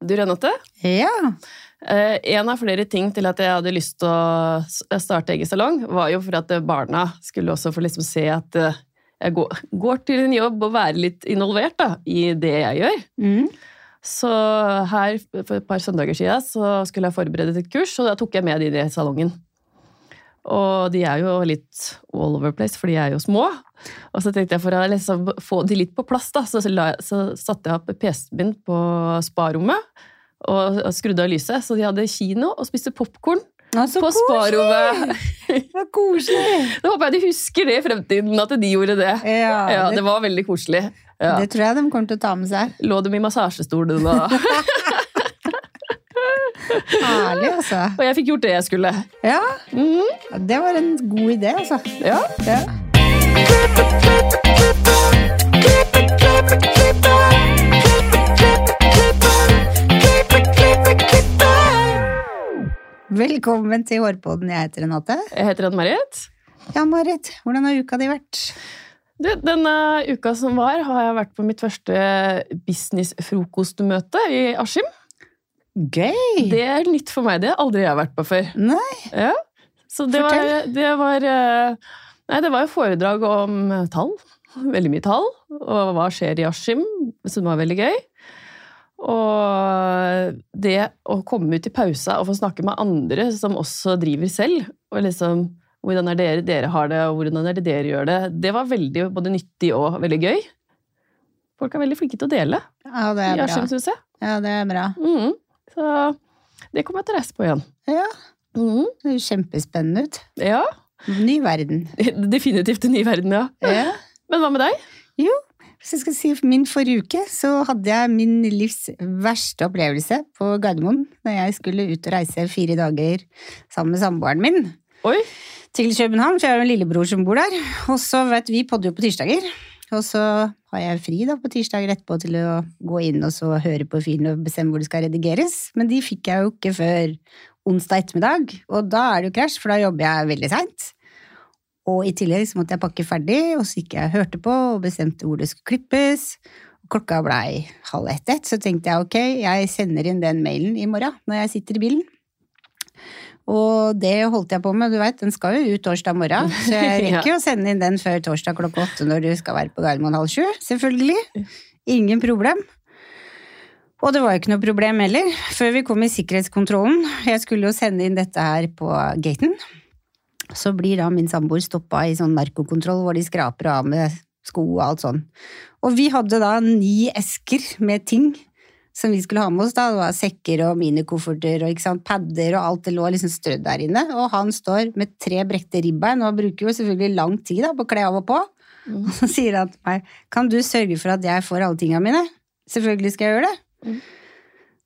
Du, Renate? Ja. Eh, en av flere ting til at jeg hadde lyst til å starte egen salong, var jo for at eh, barna skulle også få liksom se at eh, jeg går, går til en jobb og være litt involvert da, i det jeg gjør. Mm. Så her for et par søndager siden så skulle jeg forberede til et kurs, og da tok jeg med de i salongen. Og de er jo litt all over place, for de er jo små. Og så tenkte jeg for å liksom få de litt på plass, da, så, la, så satte jeg opp PC-en min på sparommet og og skrudde av lyset. Så de hadde kino og spiste popkorn Å, så på sparommet. Så koselig! Da håper jeg de husker det i fremtiden, at de gjorde det. Ja, Ja, det, Det var veldig koselig. Ja. det tror jeg de kommer til å ta med seg. Lå dem i massasjestolen, og, Herlig, altså. og jeg fikk gjort det jeg skulle. Ja, Mhm. det var en god idé, altså. Ja. Ja. Velkommen til Hårpodden. Jeg heter Renate. Jeg heter Ann-Marit. Ja, Marit, hvordan har uka di vært? Du, Denne uka som var, har jeg vært på mitt første businessfrokostmøte i Askim. Gøy! Det er nytt for meg. Det har aldri jeg vært på før. Nei, Ja. Så det var, det var eh, Nei, det var jo foredrag om tall. Veldig mye tall. Og hva skjer i Askim, som var veldig gøy. Og det å komme ut i pausa og få snakke med andre som også driver selv, og liksom hvordan er dere dere har det, og hvordan er det dere gjør det, det var veldig både nyttig og veldig gøy. Folk er veldig flinke til å dele ja, det er bra. Ja, det er bra. Mhm. Så det kommer jeg til å reise på igjen. Ja, Mm. det høres kjempespennende ut. Ja, Ny verden. definitivt en ny verden, ja. Ja. Men hva med deg? Jo, Hvis jeg skal si min forrige uke, så hadde jeg min livs verste opplevelse på Gardermoen da jeg skulle ut og reise fire dager sammen med samboeren min Oi, til København, for jeg har jo en lillebror som bor der. Og så vet vi podder jo på tirsdager, og så har jeg fri da på tirsdager etterpå til å gå inn og så høre på filen og bestemme hvor det skal redigeres, men de fikk jeg jo ikke før onsdag ettermiddag, og da er det jo krasj, for da jobber jeg veldig seint. Og i tillegg så måtte jeg pakke ferdig, og så gikk jeg og hørte på og bestemte hvor det skulle klippes. Klokka blei halv ett-ett, så tenkte jeg ok, jeg sender inn den mailen i morgen når jeg sitter i bilen. Og det holdt jeg på med, du veit, den skal jo ut torsdag morgen, så jeg rekker jo å sende inn den før torsdag klokka åtte når du skal være på Gardermoen halv sju, selvfølgelig. Ingen problem. Og det var jo ikke noe problem heller, før vi kom i sikkerhetskontrollen. Jeg skulle jo sende inn dette her på gaten. Så blir da min samboer stoppa i sånn narkokontroll hvor de skraper av med sko og alt sånn. Og vi hadde da ni esker med ting som vi skulle ha med oss. da, Det var sekker og minikofferter og sant, padder og alt det lå liksom strødd der inne. Og han står med tre brekte ribbein og bruker jo selvfølgelig lang tid da, på å kle av og på. Og så sier han til meg kan du sørge for at jeg får alle tingene mine? Selvfølgelig skal jeg gjøre det.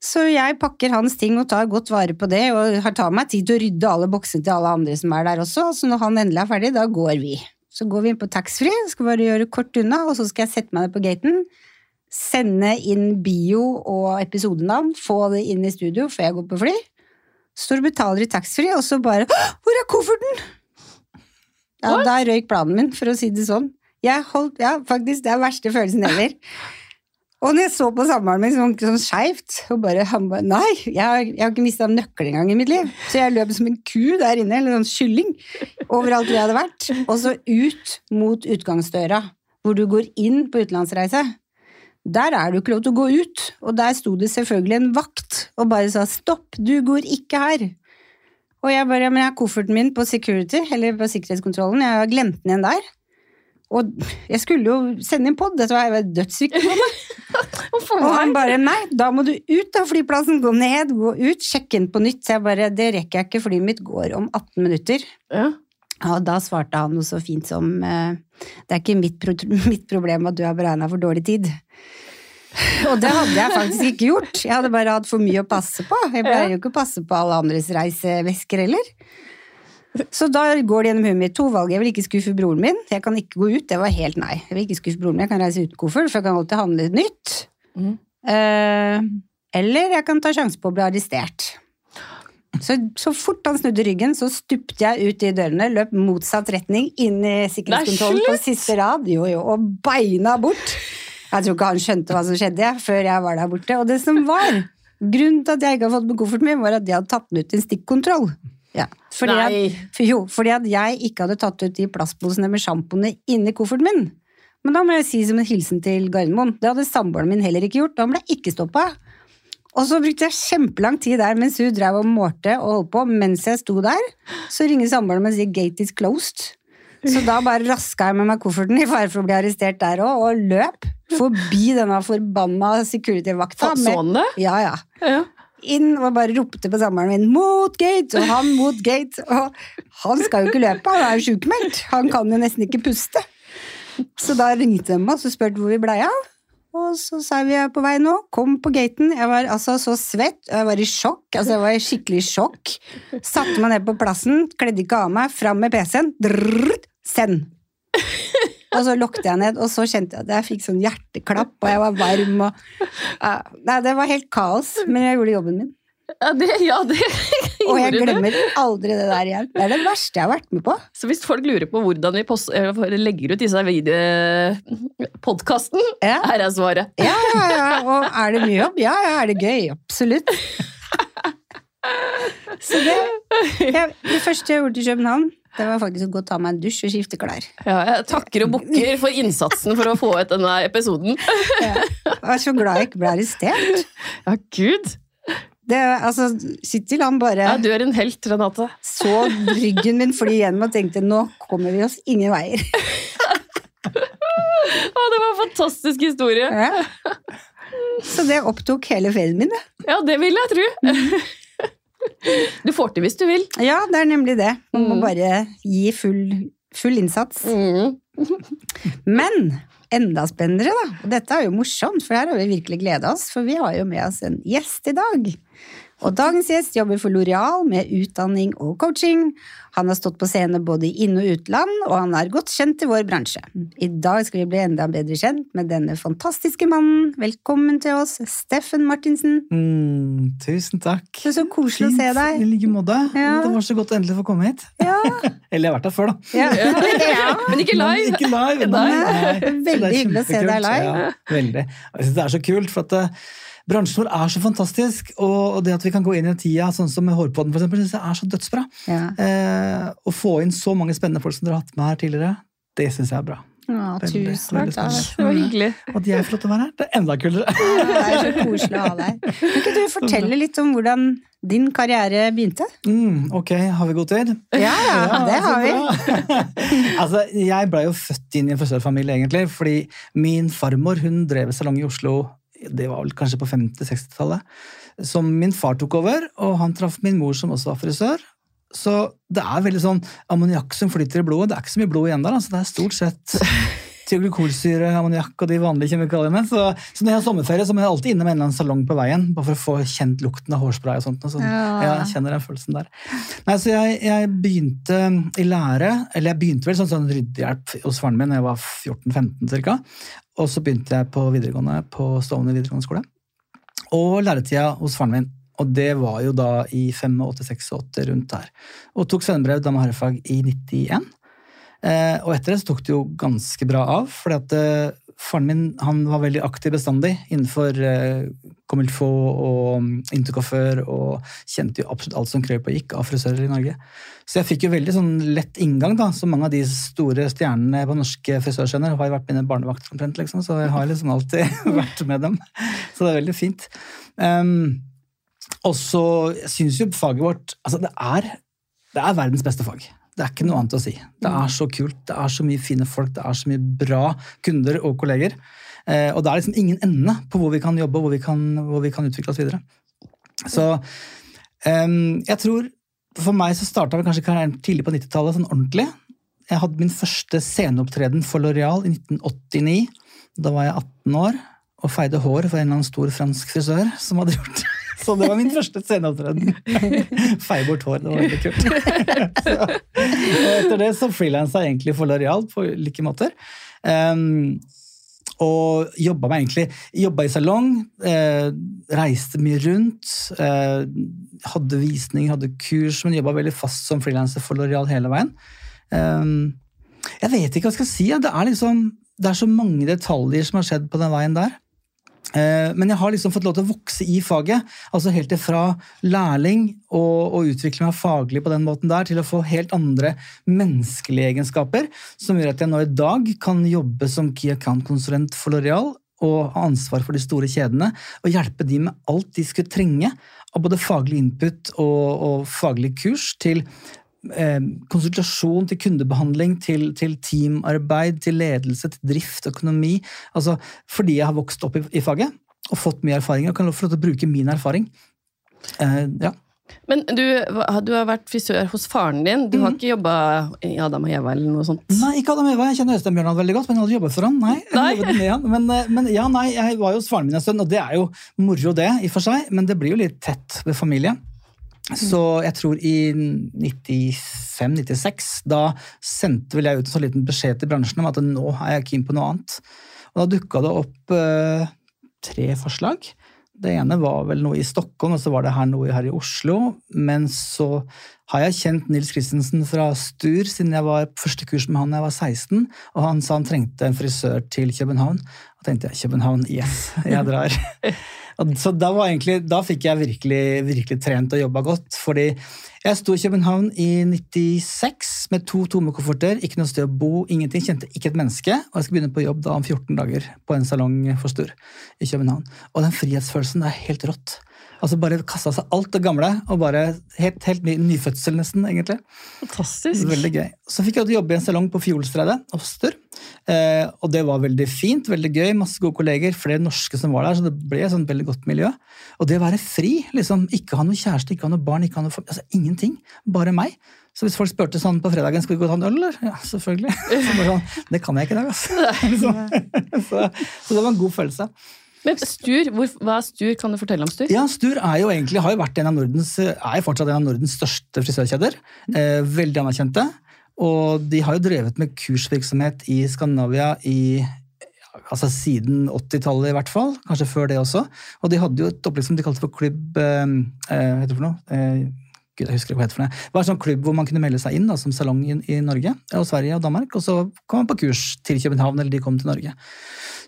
Så jeg pakker hans ting og tar godt vare på det, og har tar meg tid til å rydde alle boksene til alle andre som er der også, så når han endelig er ferdig, da går vi. Så går vi inn på taxfree, skal bare gjøre kort unna, og så skal jeg sette meg ned på gaten, sende inn bio og episodenavn, få det inn i studio før jeg går på fly. Står og betaler i taxfree, og så bare Hvor er kofferten?! Ja, da røyk planen min, for å si det sånn. Jeg holdt, ja, faktisk, det er verste følelsen heller. Og når jeg så på samboeren min sånn, sånn skeivt, og bare, han bare Nei, jeg, har- jeg har ikke mista nøkkel engang i mitt liv. Så jeg løp som en ku der inne, eller en kylling, overalt hvor jeg hadde vært. Og så ut mot utgangsdøra, hvor du går inn på utenlandsreise. Der er du ikke lov til å gå ut, og der sto det selvfølgelig en vakt og bare sa stopp, du går ikke her. Og jeg bare, men jeg har kofferten min på security, eller på sikkerhetskontrollen, jeg har glemt den igjen der. Og jeg skulle jo sende inn pod, dette var dødsviktig for meg. Og han bare nei, da må du ut av flyplassen, gå ned, gå ut, sjekke inn på nytt. Så jeg bare det rekker jeg ikke, flyet mitt går om 18 minutter. Ja. Og da svarte han noe så fint som eh, det er ikke mitt, pro mitt problem at du har beregna for dårlig tid. Og det hadde jeg faktisk ikke gjort. Jeg hadde bare hatt for mye å passe på. Jeg pleier jo ikke å passe på alle andres reisevesker heller. Så da går det gjennom huet mitt to valg. Jeg vil ikke skuffe broren min. Jeg kan ikke gå ut. Det var helt nei. Jeg vil ikke skuffe broren min. Jeg kan reise uten koffert, for jeg kan alltid handle nytt. Mm. Eh, eller jeg kan ta sjanse på å bli arrestert. Så, så fort han snudde ryggen, så stupte jeg ut i dørene, løp motsatt retning, inn i sikkerhetskontrollen på siste rad, jo, jo, og beina bort. Jeg tror ikke han skjønte hva som skjedde, før jeg var der borte. Og det som var Grunnen til at jeg ikke har fått med kofferten min, var at jeg hadde tatt den ut i en stikkontroll. Ja, fordi At, for, jo, fordi at jeg ikke hadde tatt ut de plastposene med sjampoene inni kofferten min. Men da må jeg si som en hilsen til Gardermoen. Det hadde samboeren min heller ikke gjort. Da ble ikke stoppa. Og så brukte jeg kjempelang tid der mens hun drev og målte og holdt på. Mens jeg sto der, så ringer samboeren min og sier 'gate is closed'. Så da bare raska jeg med meg kofferten i fare for å bli arrestert der òg, og løp forbi denne forbanna security-vakta. Så han det? Ja, ja. Ja. Inn og bare ropte på samboeren min 'mot gate', og han mot gate. Og han skal jo ikke løpe, han er jo sjukmeldt. Han kan jo nesten ikke puste. Så da ringte de meg og så spurte hvor vi blei av. Og så sa vi er på vei nå. Kom på gaten. Jeg var altså så svett, og jeg var i sjokk. Altså, jeg var i skikkelig sjokk. Satte meg ned på plassen, kledde ikke av meg, fram med PC-en. Send! Og så lukket jeg ned, og så kjente jeg at jeg fikk sånn hjerteklapp, og jeg var varm og Nei, det var helt kaos, men jeg gjorde jobben min. Ja, det, ja, det Og jeg glemmer det. aldri det der igjen. Det er det verste jeg har vært med på. Så hvis folk lurer på hvordan vi post, eh, legger ut disse podkasten, Ja. her er svaret. Ja, ja, ja. Og er det mye jobb? Ja, ja, er det gøy? Absolutt. Så det, jeg, det første jeg gjorde til København, det var faktisk å gå og ta meg en dusj og skifte klær. Ja, jeg takker og bukker for innsatsen for å få ut denne episoden. Jeg var så glad jeg ikke ble arrestert. Ja, gud. Det, altså, Kittil han bare Ja, du er en helt, Renate. så ryggen min fly gjennom og tenkte nå kommer vi oss ingen veier. Å, det var en fantastisk historie. Ja. Så det opptok hele ferien min. det. Ja, det vil jeg tro. Du får til hvis du vil. Ja, det er nemlig det. Man må Mm. bare gi full, full innsats. Mm. Men enda spennende, da. Og dette er jo morsomt, for her har vi virkelig gleda oss. For vi har jo med oss en gjest i dag. Og dagens gjest jobber for Loreal med utdanning og coaching. Han har stått på scene både i inn- og utland, og han er godt kjent i vår bransje. I dag skal vi bli enda bedre kjent med denne fantastiske mannen. Velkommen til oss, Steffen Martinsen. Mm, tusen takk. Det er så koselig å se I deg. like måte. Ja. Det var så godt å endelig få komme hit. Ja. Eller jeg har vært her før, da. Ja. ja. Men ikke Men live. ikke live. Nei. Nei. Veldig hyggelig å se deg live. Ja, veldig. Jeg synes det er så kult, for at eh, bransjen vår er så fantastisk. Og det at vi kan gå inn i tida, sånn som med Hårpodden, for eksempel, synes jeg er så dødsbra. Ja. Eh, å få inn så mange spennende folk som dere har hatt med her tidligere, det syns jeg er bra. Ja, Veldig, tusen veldig takk. Det var hyggelig. Og at jeg får lov til å være her, det er enda kulere. Ja, Det er så koselig å ha deg. Kan ikke du fortelle litt om hvordan din karriere begynte? Mm, ok, har vi god tid? Ja, ja, det har vi. altså, jeg ble jo født inn i en frisørfamilie, egentlig, fordi min farmor hun drev salong i Oslo det var vel kanskje på 50-60-tallet, som min far tok over, og han traff min mor som også var frisør. Så det er veldig sånn ammoniakk som flyter i blodet. Det er ikke så mye blod igjen der. Altså det er stort sett tyoglykolsyre, ammoniakk og de vanlige kjemikaliene. Så, så når jeg har sommerferie, så må jeg alltid innom en eller annen salong på veien, bare for å få kjent lukten av hårspray og sånt. Og sånn. Ja. Jeg kjenner den følelsen der. Nei, så jeg, jeg begynte i lære, eller jeg begynte vel sånn, sånn ryddehjelp hos faren min da jeg var 14-15 ca. Og så begynte jeg på videregående på Stovner videregående skole. Og læretida hos faren min. Og det var jo da i 85-86 rundt der. Og tok svennebrev dame- og herrefag i 91. Eh, og etter det så tok det jo ganske bra av, fordi at eh, faren min han var veldig aktiv bestandig innenfor eh, comme og intercoiffør, og kjente jo absolutt alt som krøp og gikk av frisører i Norge. Så jeg fikk jo veldig sånn lett inngang, da, som mange av de store stjernene på norske frisørscener har vært mine barnevakter omtrent, liksom, så jeg har liksom alltid vært med dem. Så det er veldig fint. Um, og så syns jo faget vårt altså det er, det er verdens beste fag. Det er ikke noe annet å si. Det er så kult, det er så mye fine folk, det er så mye bra kunder og kolleger. Eh, og det er liksom ingen ende på hvor vi kan jobbe hvor vi kan, hvor vi kan utvikle oss videre. Så jeg tror For meg så starta kanskje karrieren tidlig på 90-tallet sånn ordentlig. Jeg hadde min første sceneopptreden for Loreal i 1989. Da var jeg 18 år og feide hår for en eller annen stor fransk frisør som hadde gjort det. Så det var min første sceneopptreden. Feie bort hår, det var veldig kult. Så, og etter det så frilansa jeg egentlig for Loreal på like måter. Um, og jobba meg egentlig Jobba i salong, eh, reiste mye rundt. Eh, hadde visning, hadde kurs, men jobba veldig fast som frilanser for Loreal hele veien. Um, jeg vet ikke hva jeg skal si. ja. Det er liksom det er så mange detaljer som har skjedd på den veien der. Eh, Men jeg har liksom fått lov til å vokse i faget. altså Helt fra lærling og, og utvikle meg faglig på den måten der, til å få helt andre menneskelige egenskaper, som gjør at jeg nå i dag kan jobbe som key account-konsulent for Loreal og ha ansvar for de store kjedene, og hjelpe de med alt de skulle trenge av både faglig input og, og faglig kurs til konsultasjon, til kundebehandling, til, til teamarbeid, til ledelse, til drift, økonomi. Altså, fordi jeg har vokst opp i, i faget og fått mye erfaringer og kan få lov til å bruke min erfaring. Eh, ja. Men du, du har vært frisør hos faren din. Du har ikke jobba i Adam og Eva eller noe sånt? Nei, ikke Adam og Eva. Jeg kjenner Øystein Bjørnland veldig godt, men jeg hadde jobbet for han. Nei, jeg Nei. med han. Men, eh, men ja, nei, jeg var jo hos faren min en stund, og det er jo moro det, i og for seg, men det blir jo litt tett ved familie. Så jeg tror i 95-96, da sendte vel jeg ut en sånn liten beskjed til bransjen om at nå er jeg keen på noe annet. Og da dukka det opp eh, tre forslag. Det ene var vel noe i Stockholm, og så var det her noe her i Oslo. Men så har jeg kjent Nils Christensen fra Stur siden jeg var på første kurs med han da jeg var 16, og han sa han trengte en frisør til København. Da tenkte jeg København, yes, jeg drar. Så da, egentlig, da fikk jeg virkelig, virkelig trent og jobba godt. Fordi jeg sto i København i 96 med to tomme kofferter, ikke noe sted å bo, ingenting. Kjente ikke et menneske. Og jeg skal begynne på jobb da om 14 dager på en salong for Stur i København. Og den frihetsfølelsen det er helt rått. Altså Bare kasta seg alt det gamle, og bare helt, helt ny, nyfødsel, nesten, egentlig. Fantastisk. Veldig gøy. Så fikk jeg jobbe i en salong på Fjolstredet Oster. Eh, og det var veldig fint, veldig gøy, masse gode kolleger, flere norske som var der, så det ble et sånt veldig godt miljø. Og det å være fri, liksom, ikke ha noe kjæreste, ikke ha noe barn, ikke ha noe altså ingenting, bare meg. Så hvis folk spurte sånn på fredagen skal vi gå og ta en øl, eller? Ja, selvfølgelig. Så sånn, det kan jeg ikke i dag, altså. Så, så, så det var en god følelse. Men Stur, hvor, hva er Stur? Kan du fortelle om Stur? Ja, Stur er jo egentlig, har jo vært en av Nordens, er fortsatt en av Nordens største frisørkjeder. Eh, veldig anerkjente. Og de har jo drevet med kursvirksomhet i Skandinavia i altså siden 80-tallet i hvert fall. Kanskje før det også. Og de hadde jo et opplegg som de kalte for klubb eh, eh, Hva heter det for noe? Eh, Gud, jeg husker hva det heter for noe. Det var en sånn klubb hvor man kunne melde seg inn da, som salong i, i Norge, og Sverige og Danmark. Og så kom man på kurs til København, eller de kom til Norge.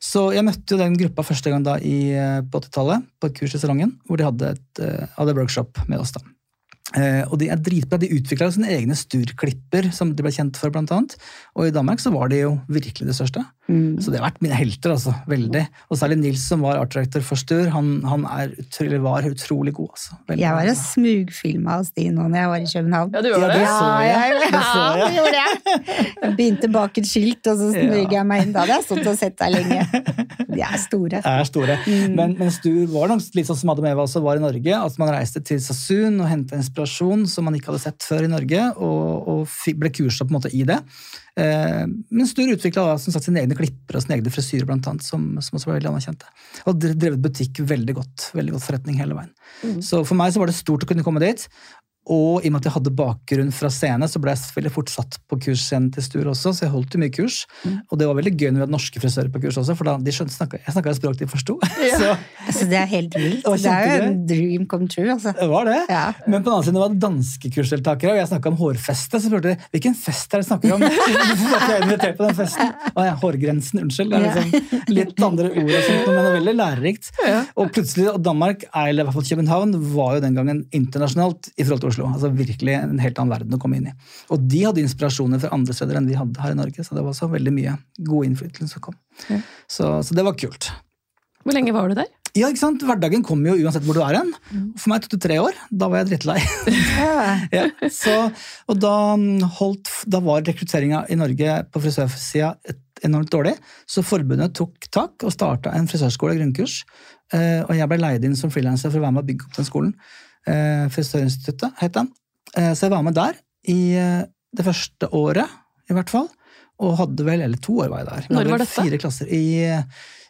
Så jeg møtte jo den gruppa første gang da i, eh, på 80-tallet, på et kurs i salongen, hvor de hadde, et, eh, hadde workshop med oss. da. Uh, og de er dritbra. De utvikla sine egne sturklipper, som de ble kjent for, blant annet. Og i Danmark så var de jo virkelig det største. Mm. Så det har vært mine helter, altså. Veldig. Og særlig Nils, som var art director for Stur. Han, han er, utrolig- var utrolig god, altså. Veldig Jeg var og smugfilma hos de nå når jeg var i København. Ja, du gjorde Ja, det? det så jeg. Ja, Det så jeg. det gjorde jeg. Jeg begynte bak et skilt, og så smyger jeg meg inn. Da hadde jeg stått og sett deg lenge. De er store. er store. Mm. Men, men Stur var nok litt sånn som Adam Eva også var i Norge. At man reiste til Sassoon og henta inspirasjon som man ikke hadde sett før i Norge, og, og ble kursa på en måte i det. Eh, men Stur utvikla som sine egne klipper og sine egne frisyrer, blant annet, som, som også ble veldig anerkjente. Og drevet butikk veldig godt. Veldig godt forretning hele veien. Mm. Så for meg så var det stort å kunne komme dit. Og i og med at jeg hadde bakgrunn fra scene, så ble jeg selvfølgelig fortsatt på kursscenen til Stur også, så jeg holdt jo mye kurs. Mm. Og det var veldig gøy når vi hadde norske frisører på kurs også, for da de skjønte, snakket, jeg snakka et språk de forsto. Så Altså, det er helt vilt. Det Det er jo en dream come true, altså. det var det. Ja. Men på den annen side var det danske kursdeltakere, og jeg snakka om hårfeste. Så spurte de hvilken fest er det snakker om. Hvorfor var ikke jeg invitert på den festen? Å ja, hårgrensen, unnskyld. Det er liksom litt andre ord og sånt, men det er veldig lærerikt. Og plutselig, og Danmark, eller i hvert fall København, var jo den gangen internasjonalt i forhold til Oslo. Altså virkelig en helt annen verden å komme inn i. Og de hadde inspirasjoner fra andre steder enn vi hadde her i Norge, så det var så veldig mye god innflytelse som kom. Ja. Så, så det var kult. Hvor lenge var du der? Ja, ikke sant? Hverdagen kommer jo uansett hvor du er hen. For meg tok det tre år. Da var jeg drittlei. Ja. så, og da, mm, holdt, da var rekrutteringa i Norge på frisørsida enormt dårlig, så forbundet tok tak og starta en frisørskole, grunnkurs. Eh, og jeg ble leid inn som frilanser for å være med og bygge opp den skolen. Eh, Frisørinstituttet het den. Eh, så jeg var med der i eh, det første året, i hvert fall. Og hadde vel, eller to år var jeg der. Når var dette? Fire klasser. I eh,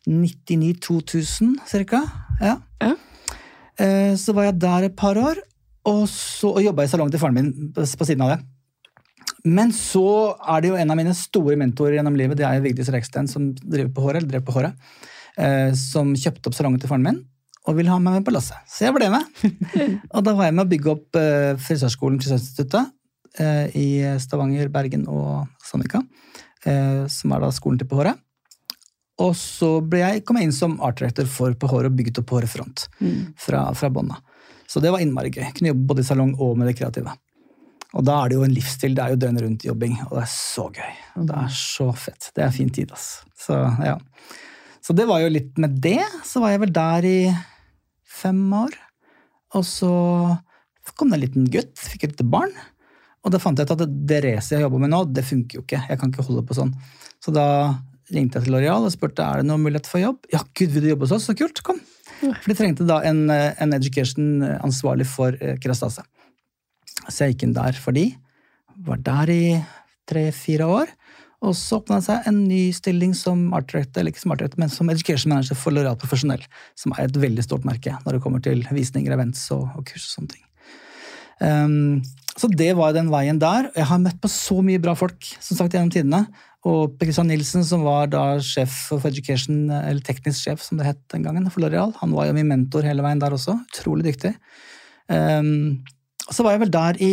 99-2000, cirka. Ja. Ja. Eh, Så var jeg der et par år, og så og jobba i salongen til faren min på på siden av det. Men så er det jo en av mine store mentorer gjennom livet, det er Vigdis Reksten, som driver på håret, eller drev på håret, eh, som kjøpte opp salongen til faren min og ville ha meg med på lasset. Så jeg ble med. og da var jeg med å bygge opp eh, frisørskolen Frisørinstituttet eh, i Stavanger, Bergen og Sandvika, eh, som er da skolen til på håret. Og så ble jeg, kom jeg inn som art director for på håret og bygget opp på mm. fra, fra bånda. Så det var innmari gøy. Kunne jobbe både i salong og med det kreative. Og da er det jo en livsstil. Det er jo døgnet rundt jobbing, og det er så gøy. Og det er så fett. Det er fin tid, ass. Så ja. Så det var jo litt med det. Så var jeg vel der i fem år. Og så kom det en liten gutt, fikk et lite barn. Og da fant jeg ut at det racet jeg jobber med nå, det funker jo ikke. Jeg kan ikke holde på sånn. Så da ringte jeg til Loreal og spurte er det noen mulighet for jobb. Ja, gud, vil du jobbe hos oss? Så kult, kom. For de trengte da en, en education-ansvarlig for Krastase. Kerastase. Så jeg gikk inn der for de. Var der i tre-fire år. Og så åpna det seg en ny stilling som art director, eller ikke som art director, men som education manager for Loreal Profesjonell, som er et veldig stort merke når det kommer til visninger, events og, og kurs og sånne ting. Um, så det var den veien der. Jeg har møtt på så mye bra folk som sagt gjennom tidene. Og Per Kristian Nilsen, som var da sjef for education, eller teknisk sjef, som det het den gangen, for Loreal, han var jo min mentor hele veien der også. Utrolig dyktig. Um, så var jeg vel der i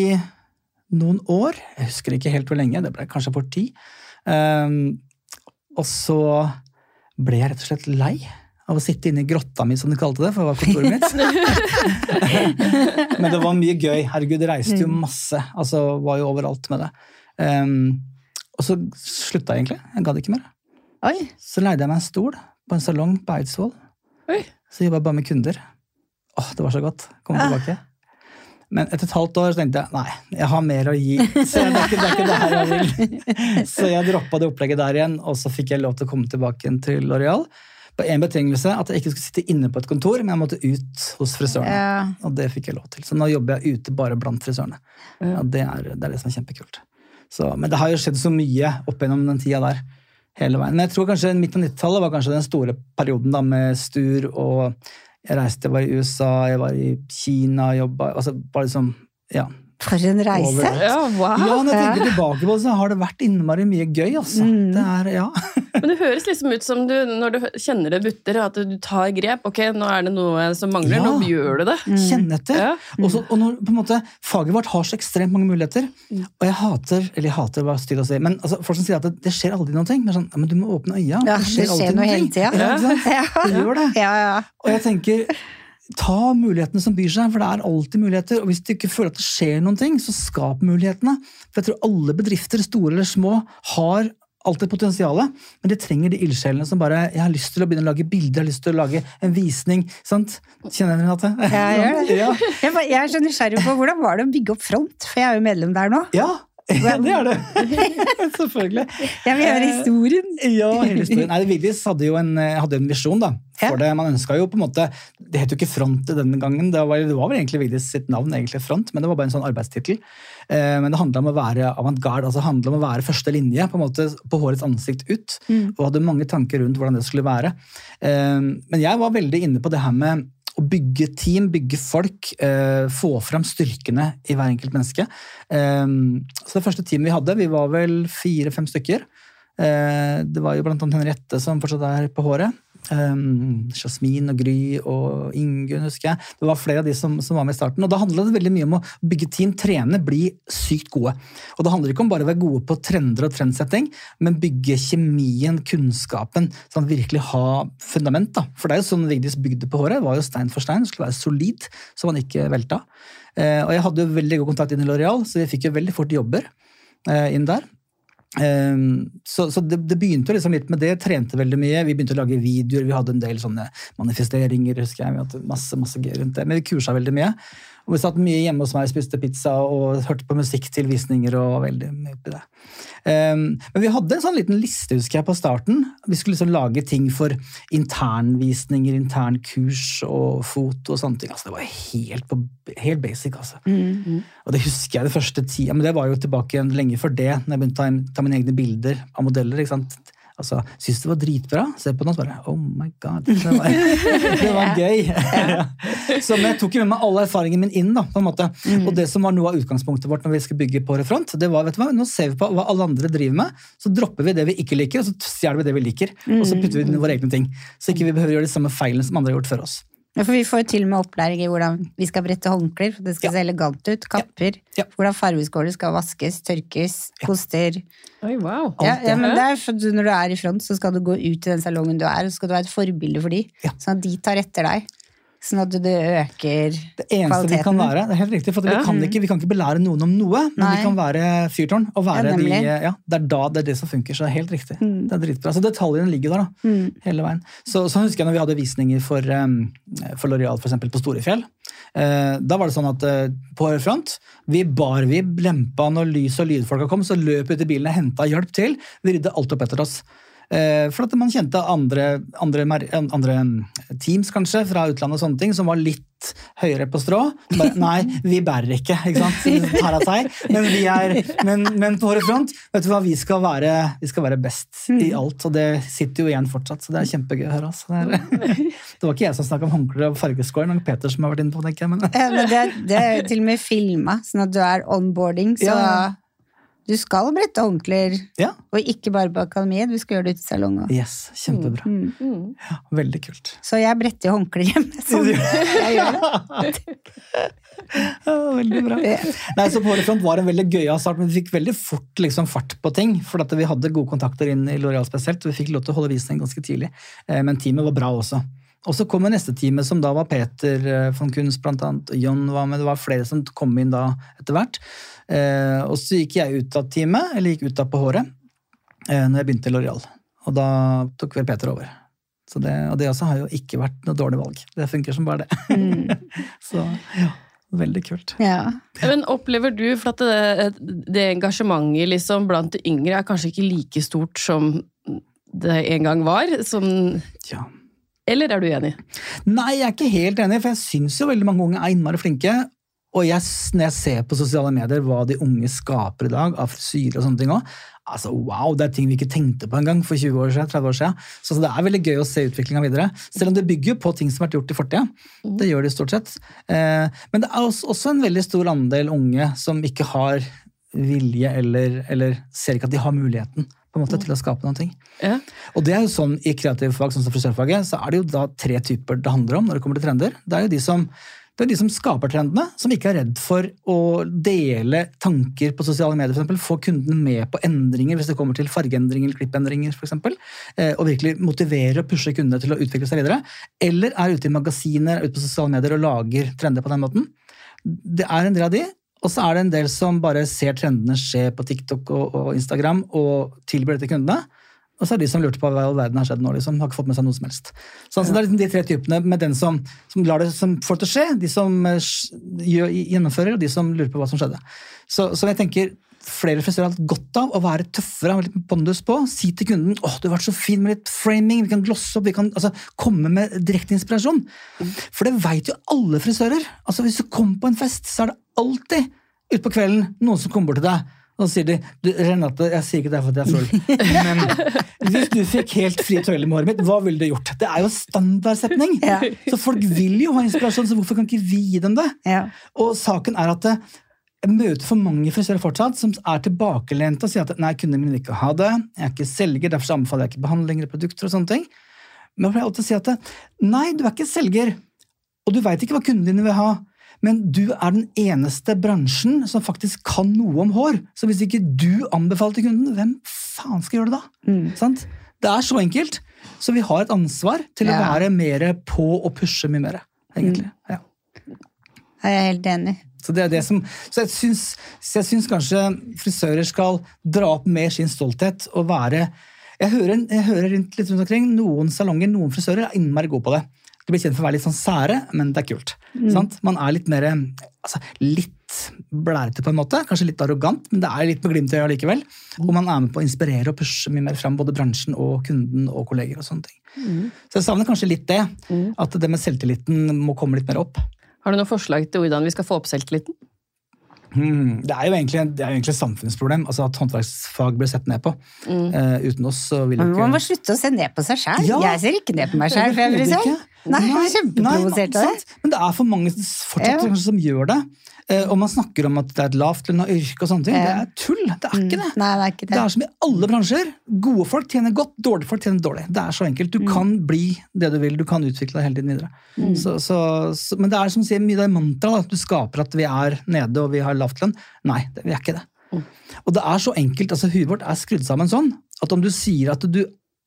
noen år. Jeg husker ikke helt hvor lenge, det ble kanskje for ti. Um, og så ble jeg rett og slett lei av å sitte inne i grotta mi, som de kalte det, for det var kontoret mitt. Men det var mye gøy. Herregud, det reiste jo masse. Altså, var jo overalt med det. Um, og så slutta jeg egentlig. Jeg gadd ikke mer. Oi. Så leide jeg meg en stol på en salong på Eidsvoll. Oi. Så jobba jeg bare med kunder. Åh, det var så godt. Komme tilbake. Men etter et halvt år så tenkte jeg nei, jeg har mer å gi. Så det er ikke det, er ikke det her jeg vil. Så jeg droppa det opplegget der igjen, og så fikk jeg lov til å komme tilbake til Loreal. På én betingelse, at jeg ikke skulle sitte inne på et kontor, men jeg måtte ut hos frisørene. Ja. Og det fikk jeg lov til. Så nå jobber jeg ute bare blant frisørene. Ja, det, er, det er det som er kjempekult. Så, men det har jo skjedd så mye opp gjennom den tida der. hele veien. Men jeg tror kanskje midten av 90-tallet var kanskje den store perioden da, med Stur og jeg reiste, jeg var i USA, jeg var i Kina, jobba altså bare liksom, ja. For en reise! Overalt. Ja, wow. Ja, når jeg tenker tilbake på det, så har det vært innmari mye gøy, altså. Mm. Det er, ja. Men det høres liksom ut som du, når du kjenner det butter, at du tar grep. Ok, nå er det noe som mangler, Ja. nå gjør du det. Kjenn etter. Ja. Og, så, og når på en måte, faget vårt har så ekstremt mange muligheter, og jeg hater eller jeg hater hva stygt å si, men altså, folk som sier at det, det skjer aldri noen ting, men sånn, ja, men du må åpne øya. Ja, det skjer alltid noe noen hele tida. Ja? Ja. Det gjør det. Ja, ja. Og jeg tenker, ta mulighetene som byr seg, for det er alltid muligheter. Og hvis du ikke føler at det skjer noen ting, så skap mulighetene. For jeg tror alle bedrifter, store eller små, har alltid potensialet, men de trenger de ildsjelene som bare Jeg har lyst til å begynne å lage bilder, jeg har lyst til å lage en visning. sant? Kjenner du Renate? Ja, jeg gjør det. Ja. Jeg, er så nysgjerrig på hvordan var det å bygge opp Front, for jeg er jo medlem der nå. ja. Ja, det er det. Selvfølgelig. Jeg vil høre historien. Ja, hele historien. Nei, Vigdis hadde jo en, eh, hadde en visjon da, for det. Man ønska jo på en måte Det het jo ikke Front denne gangen, det var, det var vel egentlig Vigdis sitt navn, egentlig Front, men det var bare en sånn arbeidstittel. Eh, men det handla om å være avantgarde, altså handla om å være første linje på en måte på hårets ansikt ut. Og hadde mange tanker rundt hvordan det skulle være. Eh, men jeg var veldig inne på det her med å bygge team, bygge folk, eh, få fram styrkene i hver enkelt menneske. Eh, så det første teamet vi hadde, vi var vel fire-fem stykker. Eh, det var jo blant annet Henriette som fortsatt er på håret. Um, Jasmin og Gry og Ingunn, husker jeg. Det var flere av de som, som var med i starten. Og da handla det veldig mye om å bygge team, trene, bli sykt gode. Og det handler ikke om bare å være gode på trender og trendsetting, men bygge kjemien, kunnskapen, sånn virkelig ha fundament. da. For det er jo sånn Vigdis bygde på håret. Det var jo stein for stein, det skulle være solid, så man ikke velta. Uh, og jeg hadde jo veldig god kontakt inn i Loreal, så vi fikk jo veldig fort jobber uh, inn der. Ehm, så så det, det begynte liksom litt med det. Trente veldig mye. Vi begynte å lage videoer. Vi hadde en del sånne manifesteringer. husker jeg. Vi hadde masse, masse gøy rundt det. Men vi kursa veldig mye. Og vi satt mye hjemme hos meg, spiste pizza og hørte på musikk til visninger. og veldig mye på det. Um, men vi hadde en sånn liten liste husker jeg, på starten. Vi skulle liksom lage ting for internvisninger, internkurs og foto og sånne ting. Altså, det var helt, på, helt basic. altså. Og det husker jeg det første tida, men det var jo tilbake igjen lenge før det, når jeg begynte å ta, ta mine egne bilder av modeller. ikke sant? Altså, syntes det var dritbra. Se på den og bare Oh my god. Det var, det var gøy. Så men jeg tok jo med meg alle erfaringene mine inn. da, på en måte. Og det som var noe av utgangspunktet vårt når vi skulle bygge på Refront, det var vet du hva, nå ser vi på hva alle andre driver med, så dropper vi det vi ikke liker, og så stjeler vi det vi liker. Og så putter vi det inn våre egne ting. Så ikke vi behøver gjøre de samme feilene som andre har gjort før oss. Ja, for vi får jo til og med opplæring i hvordan vi skal brette håndklær, for det skal Ja. se elegant ut. Kapper. Ja. Hvordan fargeskåler skal vaskes, tørkes, koster. Oi, wow. Ja, ja, er Når du er i front, så skal du gå ut i den salongen du er, og så skal du være et forbilde for de, Ja. sånn at de tar etter deg. Sånn at det øker Det eneste vi kan være, det er helt riktig, for ja. vi, kan ikke, vi kan ikke belære noen om noe, men Nei. vi kan være fyrtårn. og være Ja, de, ja, Det er da det er det som funker, så det er helt riktig. Mm. Det er dritbra. Så detaljene ligger der da, Mm. hele veien. Så, så husker jeg når vi hadde visninger for, um, for L'Oreal på Storefjell. Uh, da var det sånn at uh, på front, vi bar, vi lempa når lys- og lydfolka kom, så løp ut i bilen og henta hjelp til. Vi rydde alt opp etter oss. Eh, For at man kjente andre, andre, andre mm, teams kanskje fra utlandet og sånne ting, som var litt høyere på strå. Bare, nei, vi bærer ikke, ikke sant? Så tar av seg. Men, vi er, men, men på vår front, vet du hva, vi skal være, vi skal være best i alt. Og det sitter jo igjen fortsatt, så det er kjempegøy å høre. Altså. Det, er, det var ikke jeg som snakka om håndklær og fargeskår, men Peter som har vært inne på det. Men, Ja, men det, det er til og med filma, sånn at du er onboarding. Så Ja. Du skal brette håndklær, ja, og ikke bare på akademiet, du skal gjøre det ute i salongen. yes, kjempebra. Mm. Mm. Ja, veldig kult. Så jeg bretter håndklær hjemme. Sånn. Jeg gjør det. Ja, veldig bra. Nei, så På Front var en veldig gøyal start, men vi fikk veldig fort liksom, fart på ting. For vi hadde gode kontakter inn i L'Oreal spesielt, og vi fikk lov til å holde visning ganske tidlig. Eh, Men teamet var bra også. Og så kom jo neste time, som da var Peter eh, von Kunst, blant annet. og John var med, det var flere som kom inn da etter hvert. Eh, Og så gikk jeg ut av teamet, eller gikk ut av på håret, eh, når jeg begynte i L'Oreal. Og da tok vel Peter over. Så det, og det også har jo ikke vært noe dårlig valg. Det funker som bare det. Mm. Så ja, veldig kult. Ja. Men opplever du, for at det, det engasjementet liksom blant de yngre er kanskje ikke like stort som det en gang var? Som, Ja. Eller er du enig? Nei, jeg er ikke helt enig, for jeg syns jo veldig mange unge er innmari flinke. Og jeg, når jeg ser på sosiale medier hva de unge skaper i dag, av frisyrer og sånne ting òg, altså wow, det er ting vi ikke tenkte på engang for 20 år siden, 30 år siden. Så det er veldig gøy å se utviklinga videre. Selv om det bygger på ting som har vært gjort i fortida. Det gjør det stort sett. Eh, men det er også, også en veldig stor andel unge som ikke har vilje eller, eller ser ikke at de har muligheten på en måte til å skape ting. Ja. Og det er jo sånn I kreative fag, sånn som frisørfaget, så er det jo da tre typer det handler om når det kommer til trender. Det er jo de som, det er de som skaper trendene, som ikke er redd for å dele tanker på sosiale medier, for eksempel, Få kunden med på endringer hvis det kommer til fargeendringer eller klippendringer, for eksempel, eh, Og virkelig motivere og pushe kundene til å utvikle seg videre. Eller er ute i magasiner ute på sosiale medier og lager trender på den måten. Det er en del av de, og så er det en del som bare ser trendene skje på TikTok og, og Instagram og tilbyr det til kundene. Og så er det de som lurte på hva i all verden har skjedd nå, liksom. Har ikke fått med seg noe som helst. Så altså, det er liksom de tre typene med den som, som lar det som får det til å skje, de som eh, gjør, gjennomfører, og de som lurer på hva som skjedde. Så, så jeg tenker flere frisører har hatt godt av å være tøffere, ha litt pondus på. Si til kunden åh, du har vært så fin med litt framing, vi kan glosse opp, vi kan altså, komme med direkte inspirasjon. For det veit jo alle frisører. Altså, hvis du kommer på en fest, så er det alltid utpå kvelden noen som kommer bort til deg. Og så sier de du, Renate, jeg sier ikke det fordi jeg er full, men hvis du fikk helt frie tøyler med håret mitt, hva ville du gjort? Det er jo standardsetning. Ja. Så folk vil jo ha inspirasjon, så hvorfor kan ikke vi gi dem det? Ja. Og saken er at det, jeg møter for mange frisører fortsatt som er tilbakelente og sier at nei, kundene mine vil ikke ha det, jeg er ikke selger, derfor anbefaler jeg ikke behandlinger og produkter og sånne ting. Men jeg pleier alltid å si at nei, du er ikke selger, og du veit ikke hva kundene dine vil ha. Men du er den eneste bransjen som faktisk kan noe om hår. Så hvis ikke du anbefaler til kunden, hvem faen skal gjøre det da? Mm. Sant? Det er så enkelt. Så vi har et ansvar til å være mer på og pushe mye mer. egentlig. Ja. Jeg er helt enig. Så det er det som, så jeg syns, så jeg syns kanskje frisører skal dra opp mer sin stolthet og være Jeg hører, jeg hører rundt, litt rundt omkring, noen salonger, noen frisører er innmari gode på det. Du blir kjent for å være litt sånn sære, men det er kult. Sant? Man er litt mer altså, litt blærete på en måte, kanskje litt arrogant, men det er litt med glimt i øyet likevel. Og man er med på å inspirere og pushe mye mer fram både bransjen og kunden og kolleger. og sånne ting. Så jeg savner kanskje litt det. At det med selvtilliten må komme litt mer opp. Har du noen forslag til hvordan vi skal få opp selvtilliten? Hmm, Det er jo egentlig, det er jo egentlig et samfunnsproblem altså at håndverksfag blir sett ned på. Eh, uten oss så vil ikke Man må slutte å se ned på seg sjøl. Ja. Jeg ser ikke ned på meg sjæl, Nei, er kjempeprovosert av det. Men det er for mange fortsatt Ja. som gjør det. Eh, Og man snakker om at det er et lavtlønna yrke og sånne ting. Det er tull! Det er ikke det. Mm. Nei, det er ikke Det det. er som i alle bransjer. Gode folk tjener godt, dårlige folk tjener dårlig. Det er så enkelt. Du Mm. kan bli det du vil, du kan utvikle deg hele tiden videre. Mm. Så, så, så, men det er som sier mye det mantraet at du skaper at vi er nede og vi har lavtlønn. Nei, det, vi er ikke det. Mm. Og det er så enkelt, altså Huet vårt er skrudd sammen sånn at om du sier at du